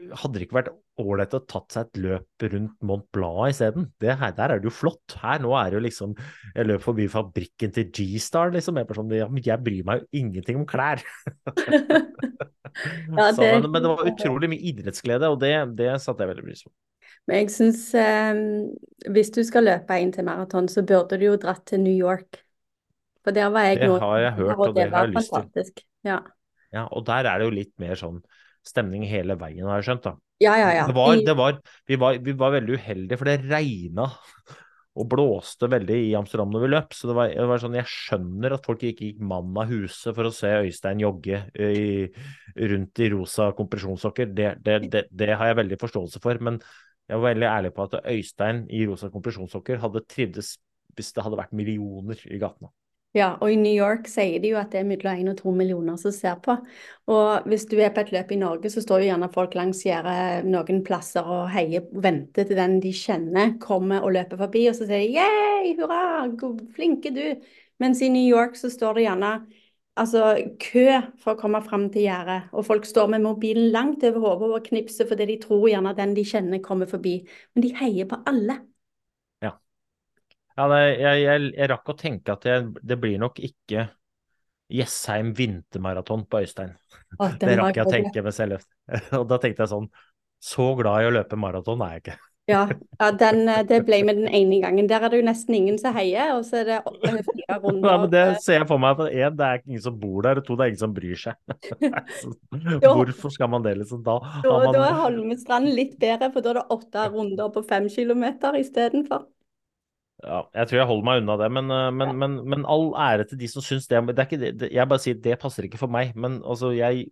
Hadde det ikke vært ålreit å tatt seg et løp rundt Mont Blanc isteden? Der er det jo flott. Her nå er det jo liksom Jeg løp forbi fabrikken til G-Star, liksom. Jeg, sånn, jeg bryr meg jo ingenting om klær. ja, det... Så, men, men, det var utrolig mye idrettsglede, og det, det satte jeg veldig pris på. Men jeg syns eh, hvis du skal løpe inn til maraton, så burde du jo dratt til New York. For der var jeg nå. Det har jeg hørt, og, og det, har jeg lyst til. Ja. ja, og der er det jo litt mer sånn stemning hele veien, har jeg skjønt. da. Ja, ja, ja. Det var, det var, vi, var, vi var veldig uheldige, for det regna og blåste veldig i Amsterdam når vi løp. Så det var, det var sånn, jeg skjønner at folk ikke gikk mann av huset for å se Øystein jogge i, rundt i rosa kompresjonssokker. Det, det, det, det har jeg veldig forståelse for. Men jeg var veldig ærlig på at Øystein i rosa kompresjonssokker hadde trivdes hvis det hadde vært millioner i gatene. Ja, og i New York sier de jo at det er mellom én og to millioner som ser på. Og hvis du er på et løp i Norge, så står jo gjerne folk langs gjerdet noen plasser og heier venter til den de kjenner kommer og løper forbi, og så sier de yeah, hurra, flinke du. Mens i New York så står det gjerne altså, kø for å komme fram til gjerdet, og folk står med mobilen langt over hodet og knipser fordi de tror gjerne den de kjenner kommer forbi. Men de heier på alle. Ja, nei, jeg, jeg, jeg rakk å tenke at jeg, det blir nok ikke Jessheim vintermaraton på Øystein. Å, Det rakk jeg å tenke med selv. Og da tenkte jeg sånn Så glad i å løpe maraton er jeg ikke. Ja, ja den, eh, det ble med den ene gangen. Der er det jo nesten ingen som heier, og så er det eh, fire Nei, runder. men det ser jeg for meg. For en, det er ingen som bor der, og to, det er ingen som bryr seg. Hvorfor skal man det, liksom? Da Da, man... da er Holmestrand litt bedre, for da er det åtte runder på fem kilometer istedenfor. Ja, Jeg tror jeg holder meg unna det, men, eh, men, men, men all ære til de som syns det. det, er ikke det, det jeg bare sier det passer ikke for meg. Men altså, jeg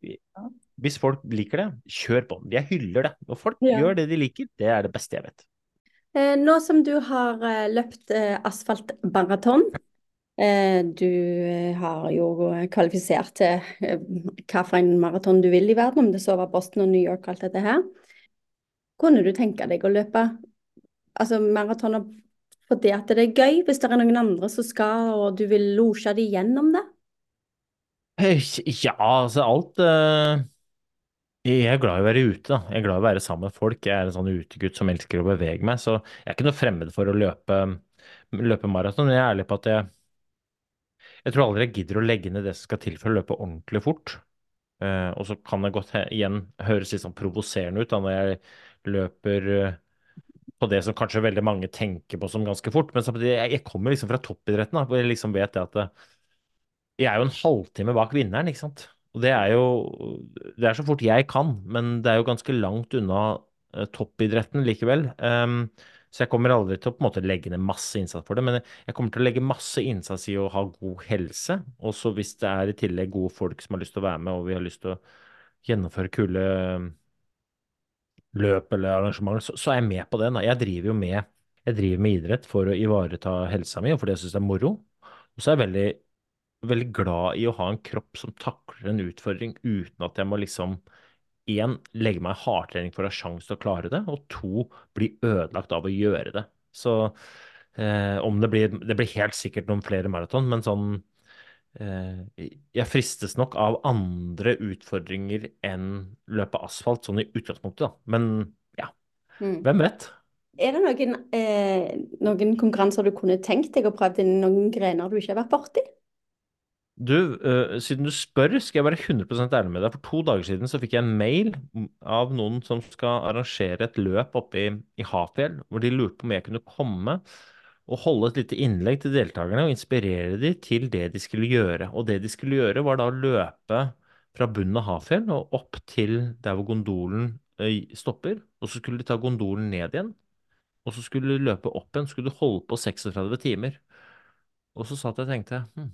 Hvis folk liker det, kjør på. Jeg hyller det. Når folk Ja. gjør det de liker, det er det beste jeg vet. Eh, nå som du har eh, løpt asfaltbaraton, asfaltmaraton, du har jo kvalifisert til hva for en maraton du vil i verden, om det så var Boston og New York og alt dette her. Kunne du tenke deg å løpe altså maratoner fordi at det er gøy, hvis det er noen andre som skal, og du vil losje dem gjennom det? Eh, Ja, altså alt uh, Jeg er glad i å være ute, da. Jeg er glad i å være sammen med folk. Jeg er en sånn utegutt som elsker å bevege meg, så jeg er ikke noe fremmed for å løpe, løpe maraton. Jeg er ærlig på at jeg Jeg tror aldri jeg gidder å legge ned det som skal til for å løpe ordentlig fort. Uh, og så kan det godt igjen høres litt sånn provoserende ut da når jeg løper eh, på det som kanskje veldig mange tenker på som ganske fort. Men jeg, kommer liksom fra toppidretten, da, hvor jeg liksom vet det at eh, jeg er jo en halvtime bak vinneren, ikke sant. Og det er jo Det er så fort jeg kan, men det er jo ganske langt unna eh, toppidretten likevel. Um, så jeg kommer aldri til å på en måte legge ned masse innsats for det, men jeg kommer til å legge masse innsats i å ha god helse. Og så hvis det er i tillegg gode folk som har lyst til å være med, og vi har lyst til å gjennomføre kule løp eller arrangementer, så, så er jeg med på det. Jeg driver jo med, jeg driver med idrett for å ivareta helsa mi, og fordi jeg syns det er moro. Og så er jeg veldig veldig glad i å ha en kropp som takler en utfordring uten at jeg må liksom én, legge meg i hardtrening for å ha sjanse til å klare det, og to, bli ødelagt av å gjøre det. Så eh, om det blir Det blir helt sikkert noen flere maraton, men sånn Jeg fristes nok av andre utfordringer enn løpe asfalt, sånn i utgangspunktet, da. Men ja, Mm. hvem vet? Er det noen, eh, noen konkurranser du kunne tenkt deg å prøve inn, noen grener du ikke har vært borti? Du, eh, siden du spør, skal jeg være 100 ærlig med deg. For to dager siden så fikk jeg en mail av noen som skal arrangere et løp oppe i, i Hafjell, hvor de lurte på om jeg kunne komme og holde et lite innlegg til deltakerne og inspirere dem til det de skulle gjøre. Og det de skulle gjøre, var da å løpe fra bunnen av Hafjell og opp til der hvor gondolen stopper. Og så skulle de ta gondolen ned igjen. Og så skulle du løpe opp igjen, skulle du holde på 36 timer. Og så satt jeg og tenkte hm,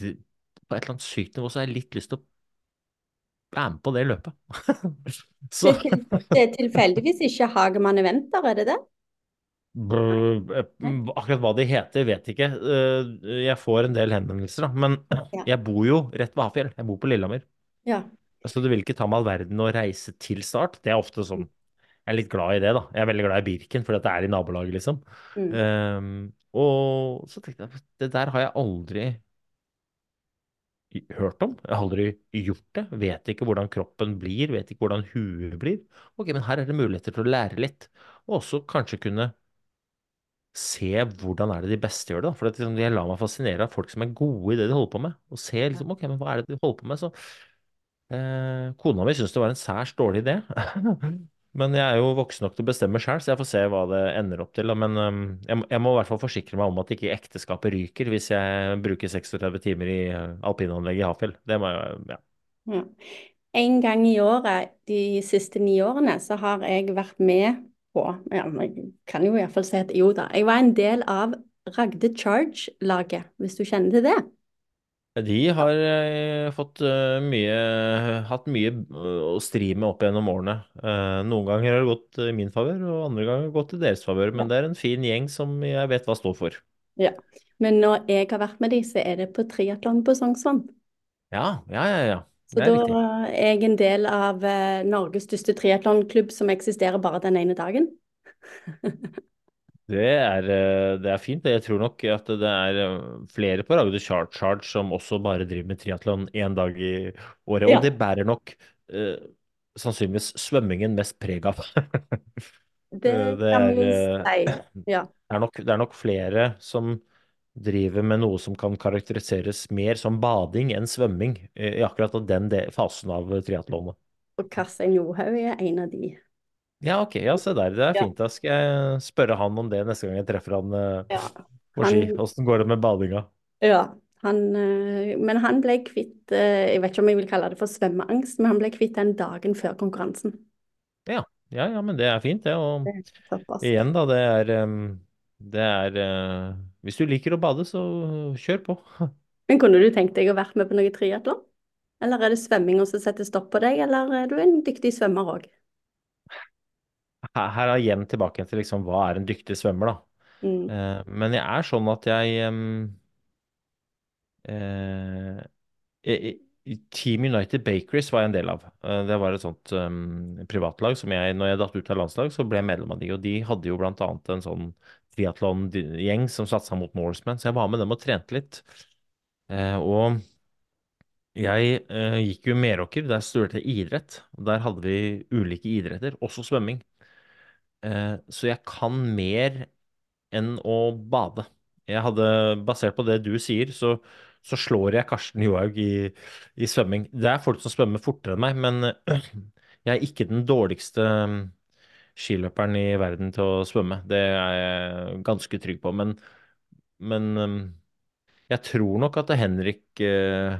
det- på et eller annet sykt nivå så har jeg litt lyst til å være med på det løpet. Det er tilfeldigvis ikke Hagemann Eventer, er det det? Akkurat hva de heter, vet ikke. Eh, Jeg får en del henvendelser, da. Men jeg bor jo rett ved Hafjell. Jeg bor på Lillehammer. Ja. Så det vil ikke ta meg all verden å reise til start. Det er ofte sånn Jeg er litt glad i det, da. Jeg er veldig glad i Birken, fordi det er i nabolaget, liksom. Mm. Um, og så tenkte jeg det der har jeg aldri hørt om. Jeg har aldri gjort det. Vet ikke hvordan kroppen blir, vet ikke hvordan huet blir. Ok, men her er det muligheter til å lære litt, og også kanskje kunne se hvordan er det de beste gjør det. da. For liksom, jeg lar meg fascinere av folk som er gode i det de holder på med. Og se liksom, ok, men hva er det de holder på med? Så eh, kona mi syns det var en særs dårlig idé. Men jeg er jo voksen nok til å bestemme sjøl, så jeg får se hva det ender opp til. da. Men um, jeg, må- jeg må i hvert fall forsikre meg om at ikke ekteskapet ryker hvis jeg bruker 36 timer i alpinanlegget i Hafjell. Det må jeg, ja. Ja. En gang i året de siste ni årene så har jeg vært med på ja, Jeg kan jo iallfall si at jo da. Jeg var en del av Ragde Charge-laget, hvis du kjenner til det? De har eh, fått eh, mye, hatt mye eh, å stri med opp gjennom årene. Noen ganger har det gått i min favør, og andre ganger har det gått i deres favør. Men det er en fin gjeng som jeg vet hva står for. Ja. Men når jeg har vært med de, så er det på triatlon på Sognsvann. Ja, ja, ja. ja. Så da er jeg en del av eh, Norges største triatlonklubb som eksisterer bare den ene dagen. Det er, eh, det er fint. Jeg tror nok at det er eh, flere på Ragde Chart Charge som også bare driver med triatlon én dag i året. Ja. Og det bærer nok eh, sannsynligvis svømmingen mest preg av. Det det er, si. Ja. Det er nok, det er nok flere som driver med noe som kan karakteriseres mer som bading enn svømming eh, i akkurat den fasen av triatlonet. Og Karstein Johaug er en av de. Ja, ok. Ja, se der. Det er fint. Da skal jeg spørre han om det neste gang jeg treffer han eh, Ja. på ski. Åssen går det med badinga? Ja, han, eh, men han ble kvitt Jeg vet ikke om jeg vil kalle det for svømmeangst, men han ble kvitt den dagen før konkurransen. Ja, ja, ja, men det er fint, det. Og Det igjen, da, det er Det er Hvis du liker å bade, så kjør på. Men kunne du tenkt deg å være med på noe triatlon? Eller er det svømminga som setter stopp på deg, eller er du en dyktig svømmer òg? Her, her er igjen tilbake til liksom hva er en dyktig svømmer, da. Mm. Eh, men jeg er sånn at jeg eh, Team United Bakeries var jeg en del av. Eh, Det var et sånt um, privatlag som jeg, når jeg datt ut av landslag, så ble jeg medlem av de. Og de hadde jo blant annet en sånn triatlon-gjeng som satsa mot Norseman, så jeg var med dem og trente litt. Eh, og jeg eh, gikk jo i Meråker, der studerte jeg idrett. Og der hadde vi ulike idretter, også svømming. Eh, så jeg kan mer enn å bade. Jeg hadde, basert på det du sier, så, så slår jeg Karsten Johaug i, i svømming. Det er folk som svømmer fortere enn meg, men jeg er ikke den dårligste skiløperen i verden til å svømme. Det er jeg ganske trygg på. Men, men øh, jeg tror nok at Henrik eh,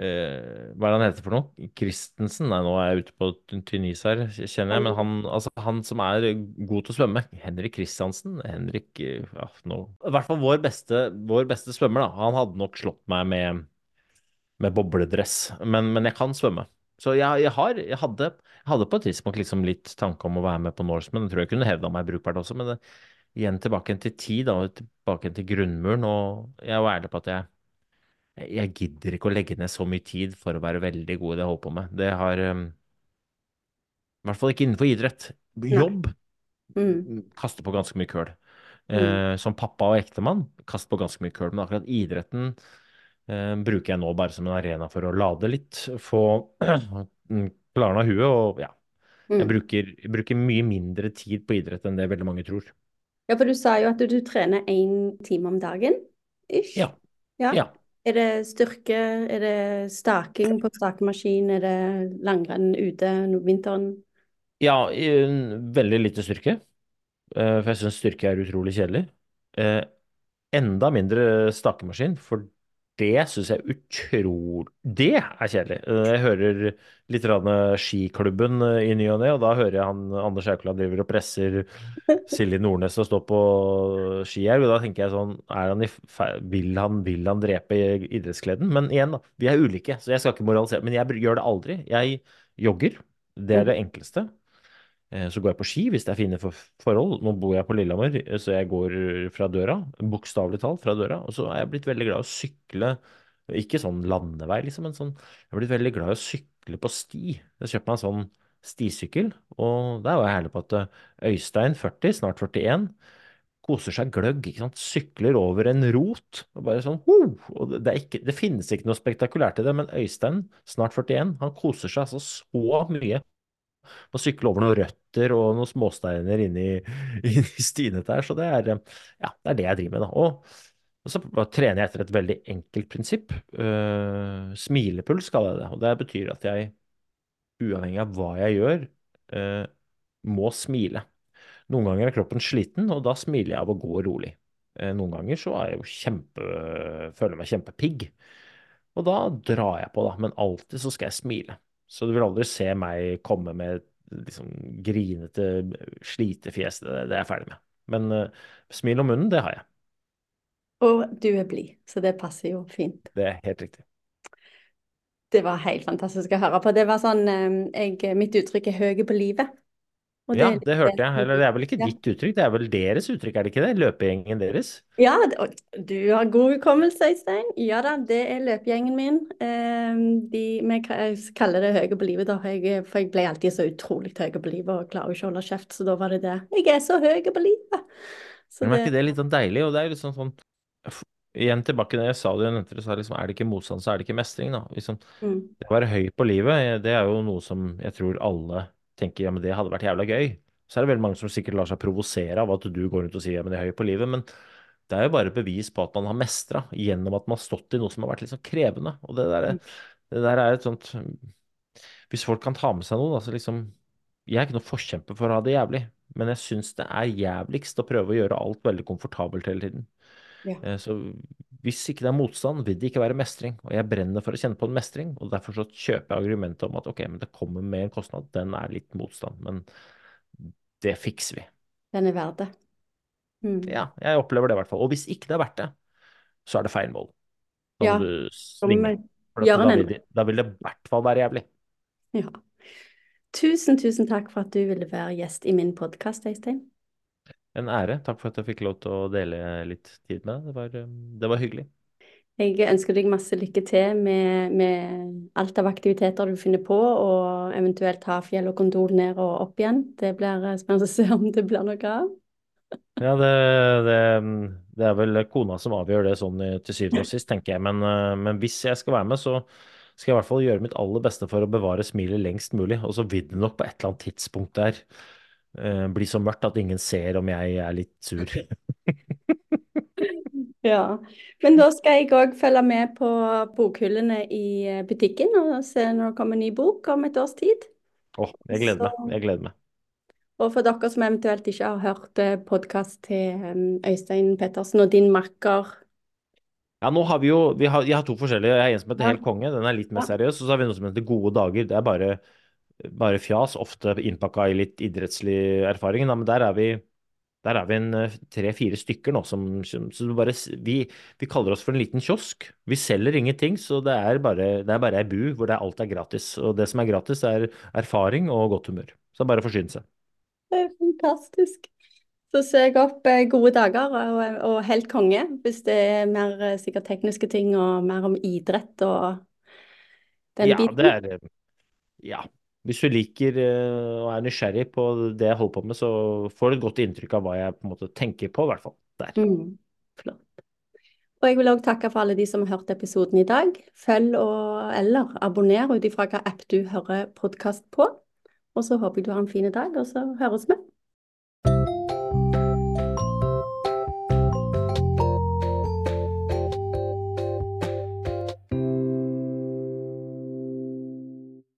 øh, Hva er det han heter for noe? Christensen? Nei, nå er jeg ute på tynn is her, kjenner jeg. Men han, altså, han som er god til å svømme, Henrik Kristiansen Henrik øh, ja, no. I hvert fall vår beste, vår beste svømmer, da. Han hadde nok slått meg med, med bobledress. Men, men jeg kan svømme. Så jeg, jeg, har, jeg, hadde, hadde på et tidspunkt liksom litt tanke om å være med på Norseman. Jeg tror jeg kunne hevda meg brukbart også, men det, igjen tilbake til tid, da, og tilbake til grunnmuren. Og jeg var ærlig på at jeg, jeg gidder ikke å legge ned så mye tid for å være veldig god i det jeg holder på med. Det har um, I hvert fall ikke innenfor idrett. Jobb Mm. kaster på ganske mye køl. Mm. Eh, som pappa og ektemann kaster på ganske mye køl. Men akkurat idretten eh, bruker jeg nå bare som en arena for å lade litt. Få klarna huet og ja. Jeg Mm. bruker, jeg bruker mye mindre tid på idrett enn det veldig mange tror. Ja, for du sa jo at du, trener én time om dagen, ish. Ja. Ja. Ja. Er det styrke, er det staking på stakemaskin, er det langrenn ute vinteren? Ja, veldig lite styrke. eh, For jeg syns styrke er utrolig kjedelig. Eh, Enda mindre stakemaskin, for det syns jeg utrolig Det er kjedelig. Eh, Jeg hører litt grann Skiklubben eh, i ny og ne, og da hører jeg han Anders Aukland driver og presser Silje Nordnes til å stå på her. og da tenker jeg sånn er han i, vil, han, vil han drepe idrettskleden? Men igjen, da, vi er ulike, så jeg skal ikke moralisere. Men jeg gjør det aldri. Jeg jogger. Det er det enkleste. Eh, Så går jeg på ski hvis det er fine for forhold. Nå bor jeg på Lillehammer, eh, så jeg går fra døra, bokstavelig talt fra døra. Og så er jeg blitt veldig glad i å sykle, ikke sånn landevei, liksom, men sånn Jeg er blitt veldig glad i å sykle på sti. Jeg kjøpte meg en sånn stisykkel, og der var jeg ærlig på at eh, Øystein, 40, snart 41, koser seg gløgg, ikke sant. Sykler over en rot. Og bare sånn, ho! Og det, ikke, det finnes ikke noe spektakulært i det, men Øystein, snart 41, han koser seg altså så mye å sykle over noen røtter og noen småsteiner inn i stinet der. Så det er, eh, ja, det er det jeg driver med, da. Og, og så trener jeg etter et veldig enkelt prinsipp. Uh, smilepuls kaller jeg det. Og det betyr at jeg, uavhengig av hva jeg gjør, uh, må smile. Noen ganger er kroppen sliten, og da smiler jeg av å gå rolig. Uh, noen ganger så er jeg jo kjempe, føler jeg meg kjempepigg. Og da drar jeg på, da. Men alltid så skal jeg smile. Så du vil aldri se meg komme med liksom grinete slitefjes. Det, det er jeg ferdig med. Men uh, smil om munnen, det har jeg. Og du er blid, så det passer jo fint. Det er helt riktig. Det var helt fantastisk å høre på. Det var sånn, eh, jeg, Mitt uttrykk er 'høy på livet'. Og ja, det, det hørte jeg. Eller det er vel ikke ditt uttrykk, det er vel deres uttrykk, er det ikke det? Løpegjengen deres? Ja, du har god hukommelse, Øystein. Ja da, det er løpegjengen min. Ehm, de, vi kaller det høye på livet, da. Jeg, for jeg ble alltid så utrolig høy på livet og klarer ikke å holde kjeft, så da var det det. Jeg er så høy på livet. Så Men er ikke det litt sånn deilig? Og det er litt sånn sånn Igjen tilbake når jeg sa det, jeg sa liksom, er det ikke motstand, så er det ikke mestring, da. Liksom, mm. Det å være høy på livet, det er jo noe som jeg tror alle tenker ja, men det hadde vært jævla gøy. Så er det veldig mange som sikkert lar seg provosere av at du går rundt og sier ja, men jeg er høy på livet. Men det er jo bare bevis på at man har mestra gjennom at man har stått i noe som har vært litt sånn krevende. Og det der, det der er et sånt Hvis folk kan ta med seg noe, da, så liksom Jeg er ikke noen forkjemper for å ha det jævlig, men jeg syns det er jævligst å prøve å gjøre alt veldig komfortabelt hele tiden. Ja. Eh, så hvis ikke det er motstand, vil det ikke være mestring. Og jeg brenner for å kjenne på en mestring, og derfor så kjøper jeg argumentet om at ok, men det kommer med en kostnad. Den er litt motstand, men det fikser vi. Den er verdt det. Mm. Ja, jeg opplever det i hvert fall. Og hvis ikke det er verdt det, så er det feil mål. Da ja, du svinge. Da, da, vil det, da vil det i hvert fall være jævlig. Ja. Tusen, tusen takk for at du ville være gjest i min podkast, Øystein. En ære. Takk for at jeg fikk lov til å dele litt tid med deg. Det var, um, det var hyggelig. Jeg ønsker deg masse lykke til med, med, alt av aktiviteter du finner på, og eventuelt ha fjell og kondol ned og opp igjen. Det blir eh, spennende å se om det blir noe av. Ja, det, det, det, er vel kona som avgjør det sånn til syvende og sist, tenker jeg. Men, eh, men, hvis jeg skal være med, så skal jeg i hvert fall gjøre mitt aller beste for å bevare smilet lengst mulig. Og så vil det nok på et eller annet tidspunkt der uh, bli så mørkt at ingen ser om jeg er litt sur. ja. Men da skal jeg òg følge med på bokhyllene i eh, butikken og se når det kommer en ny bok om et års tid. Å, oh, jeg gleder så... meg. Jeg gleder meg. Og for dere som eventuelt ikke har hørt eh, podkast til Øystein Pettersen og din makker ja, nå har vi jo vi har, Jeg har to forskjellige. Jeg har en som heter ja. Helt konge, den er litt mer seriøs. Og så har vi noe som heter Gode dager. Det er bare bare fjas, ofte innpakka i litt idrettslig erfaring. Da, men der er vi, der er vi en eh, tre-fire stykker nå som, så bare, vi, vi, kaller oss for en liten kiosk. Vi selger ingenting, så det er bare, det er bare ei bu hvor alt er gratis. Og det som er gratis, er erfaring og godt humør. Så bare forsyne seg. Det er fantastisk. Så ser jeg opp eh, gode dager og, og helt konge, hvis det er mer eh, sikkert tekniske ting og mer om idrett og den ja, biten. Det er, ja, hvis du liker uh, og er nysgjerrig på det jeg holder på med, så får du et godt inntrykk av hva jeg på en måte tenker på, i hvert fall. Der. Mm, flott. Og jeg vil òg takke for alle de som har hørt episoden i dag. Følg og, eller abonner ut ifra hva app du hører podkast på. Og så håper jeg du har en fin dag, og så høres vi.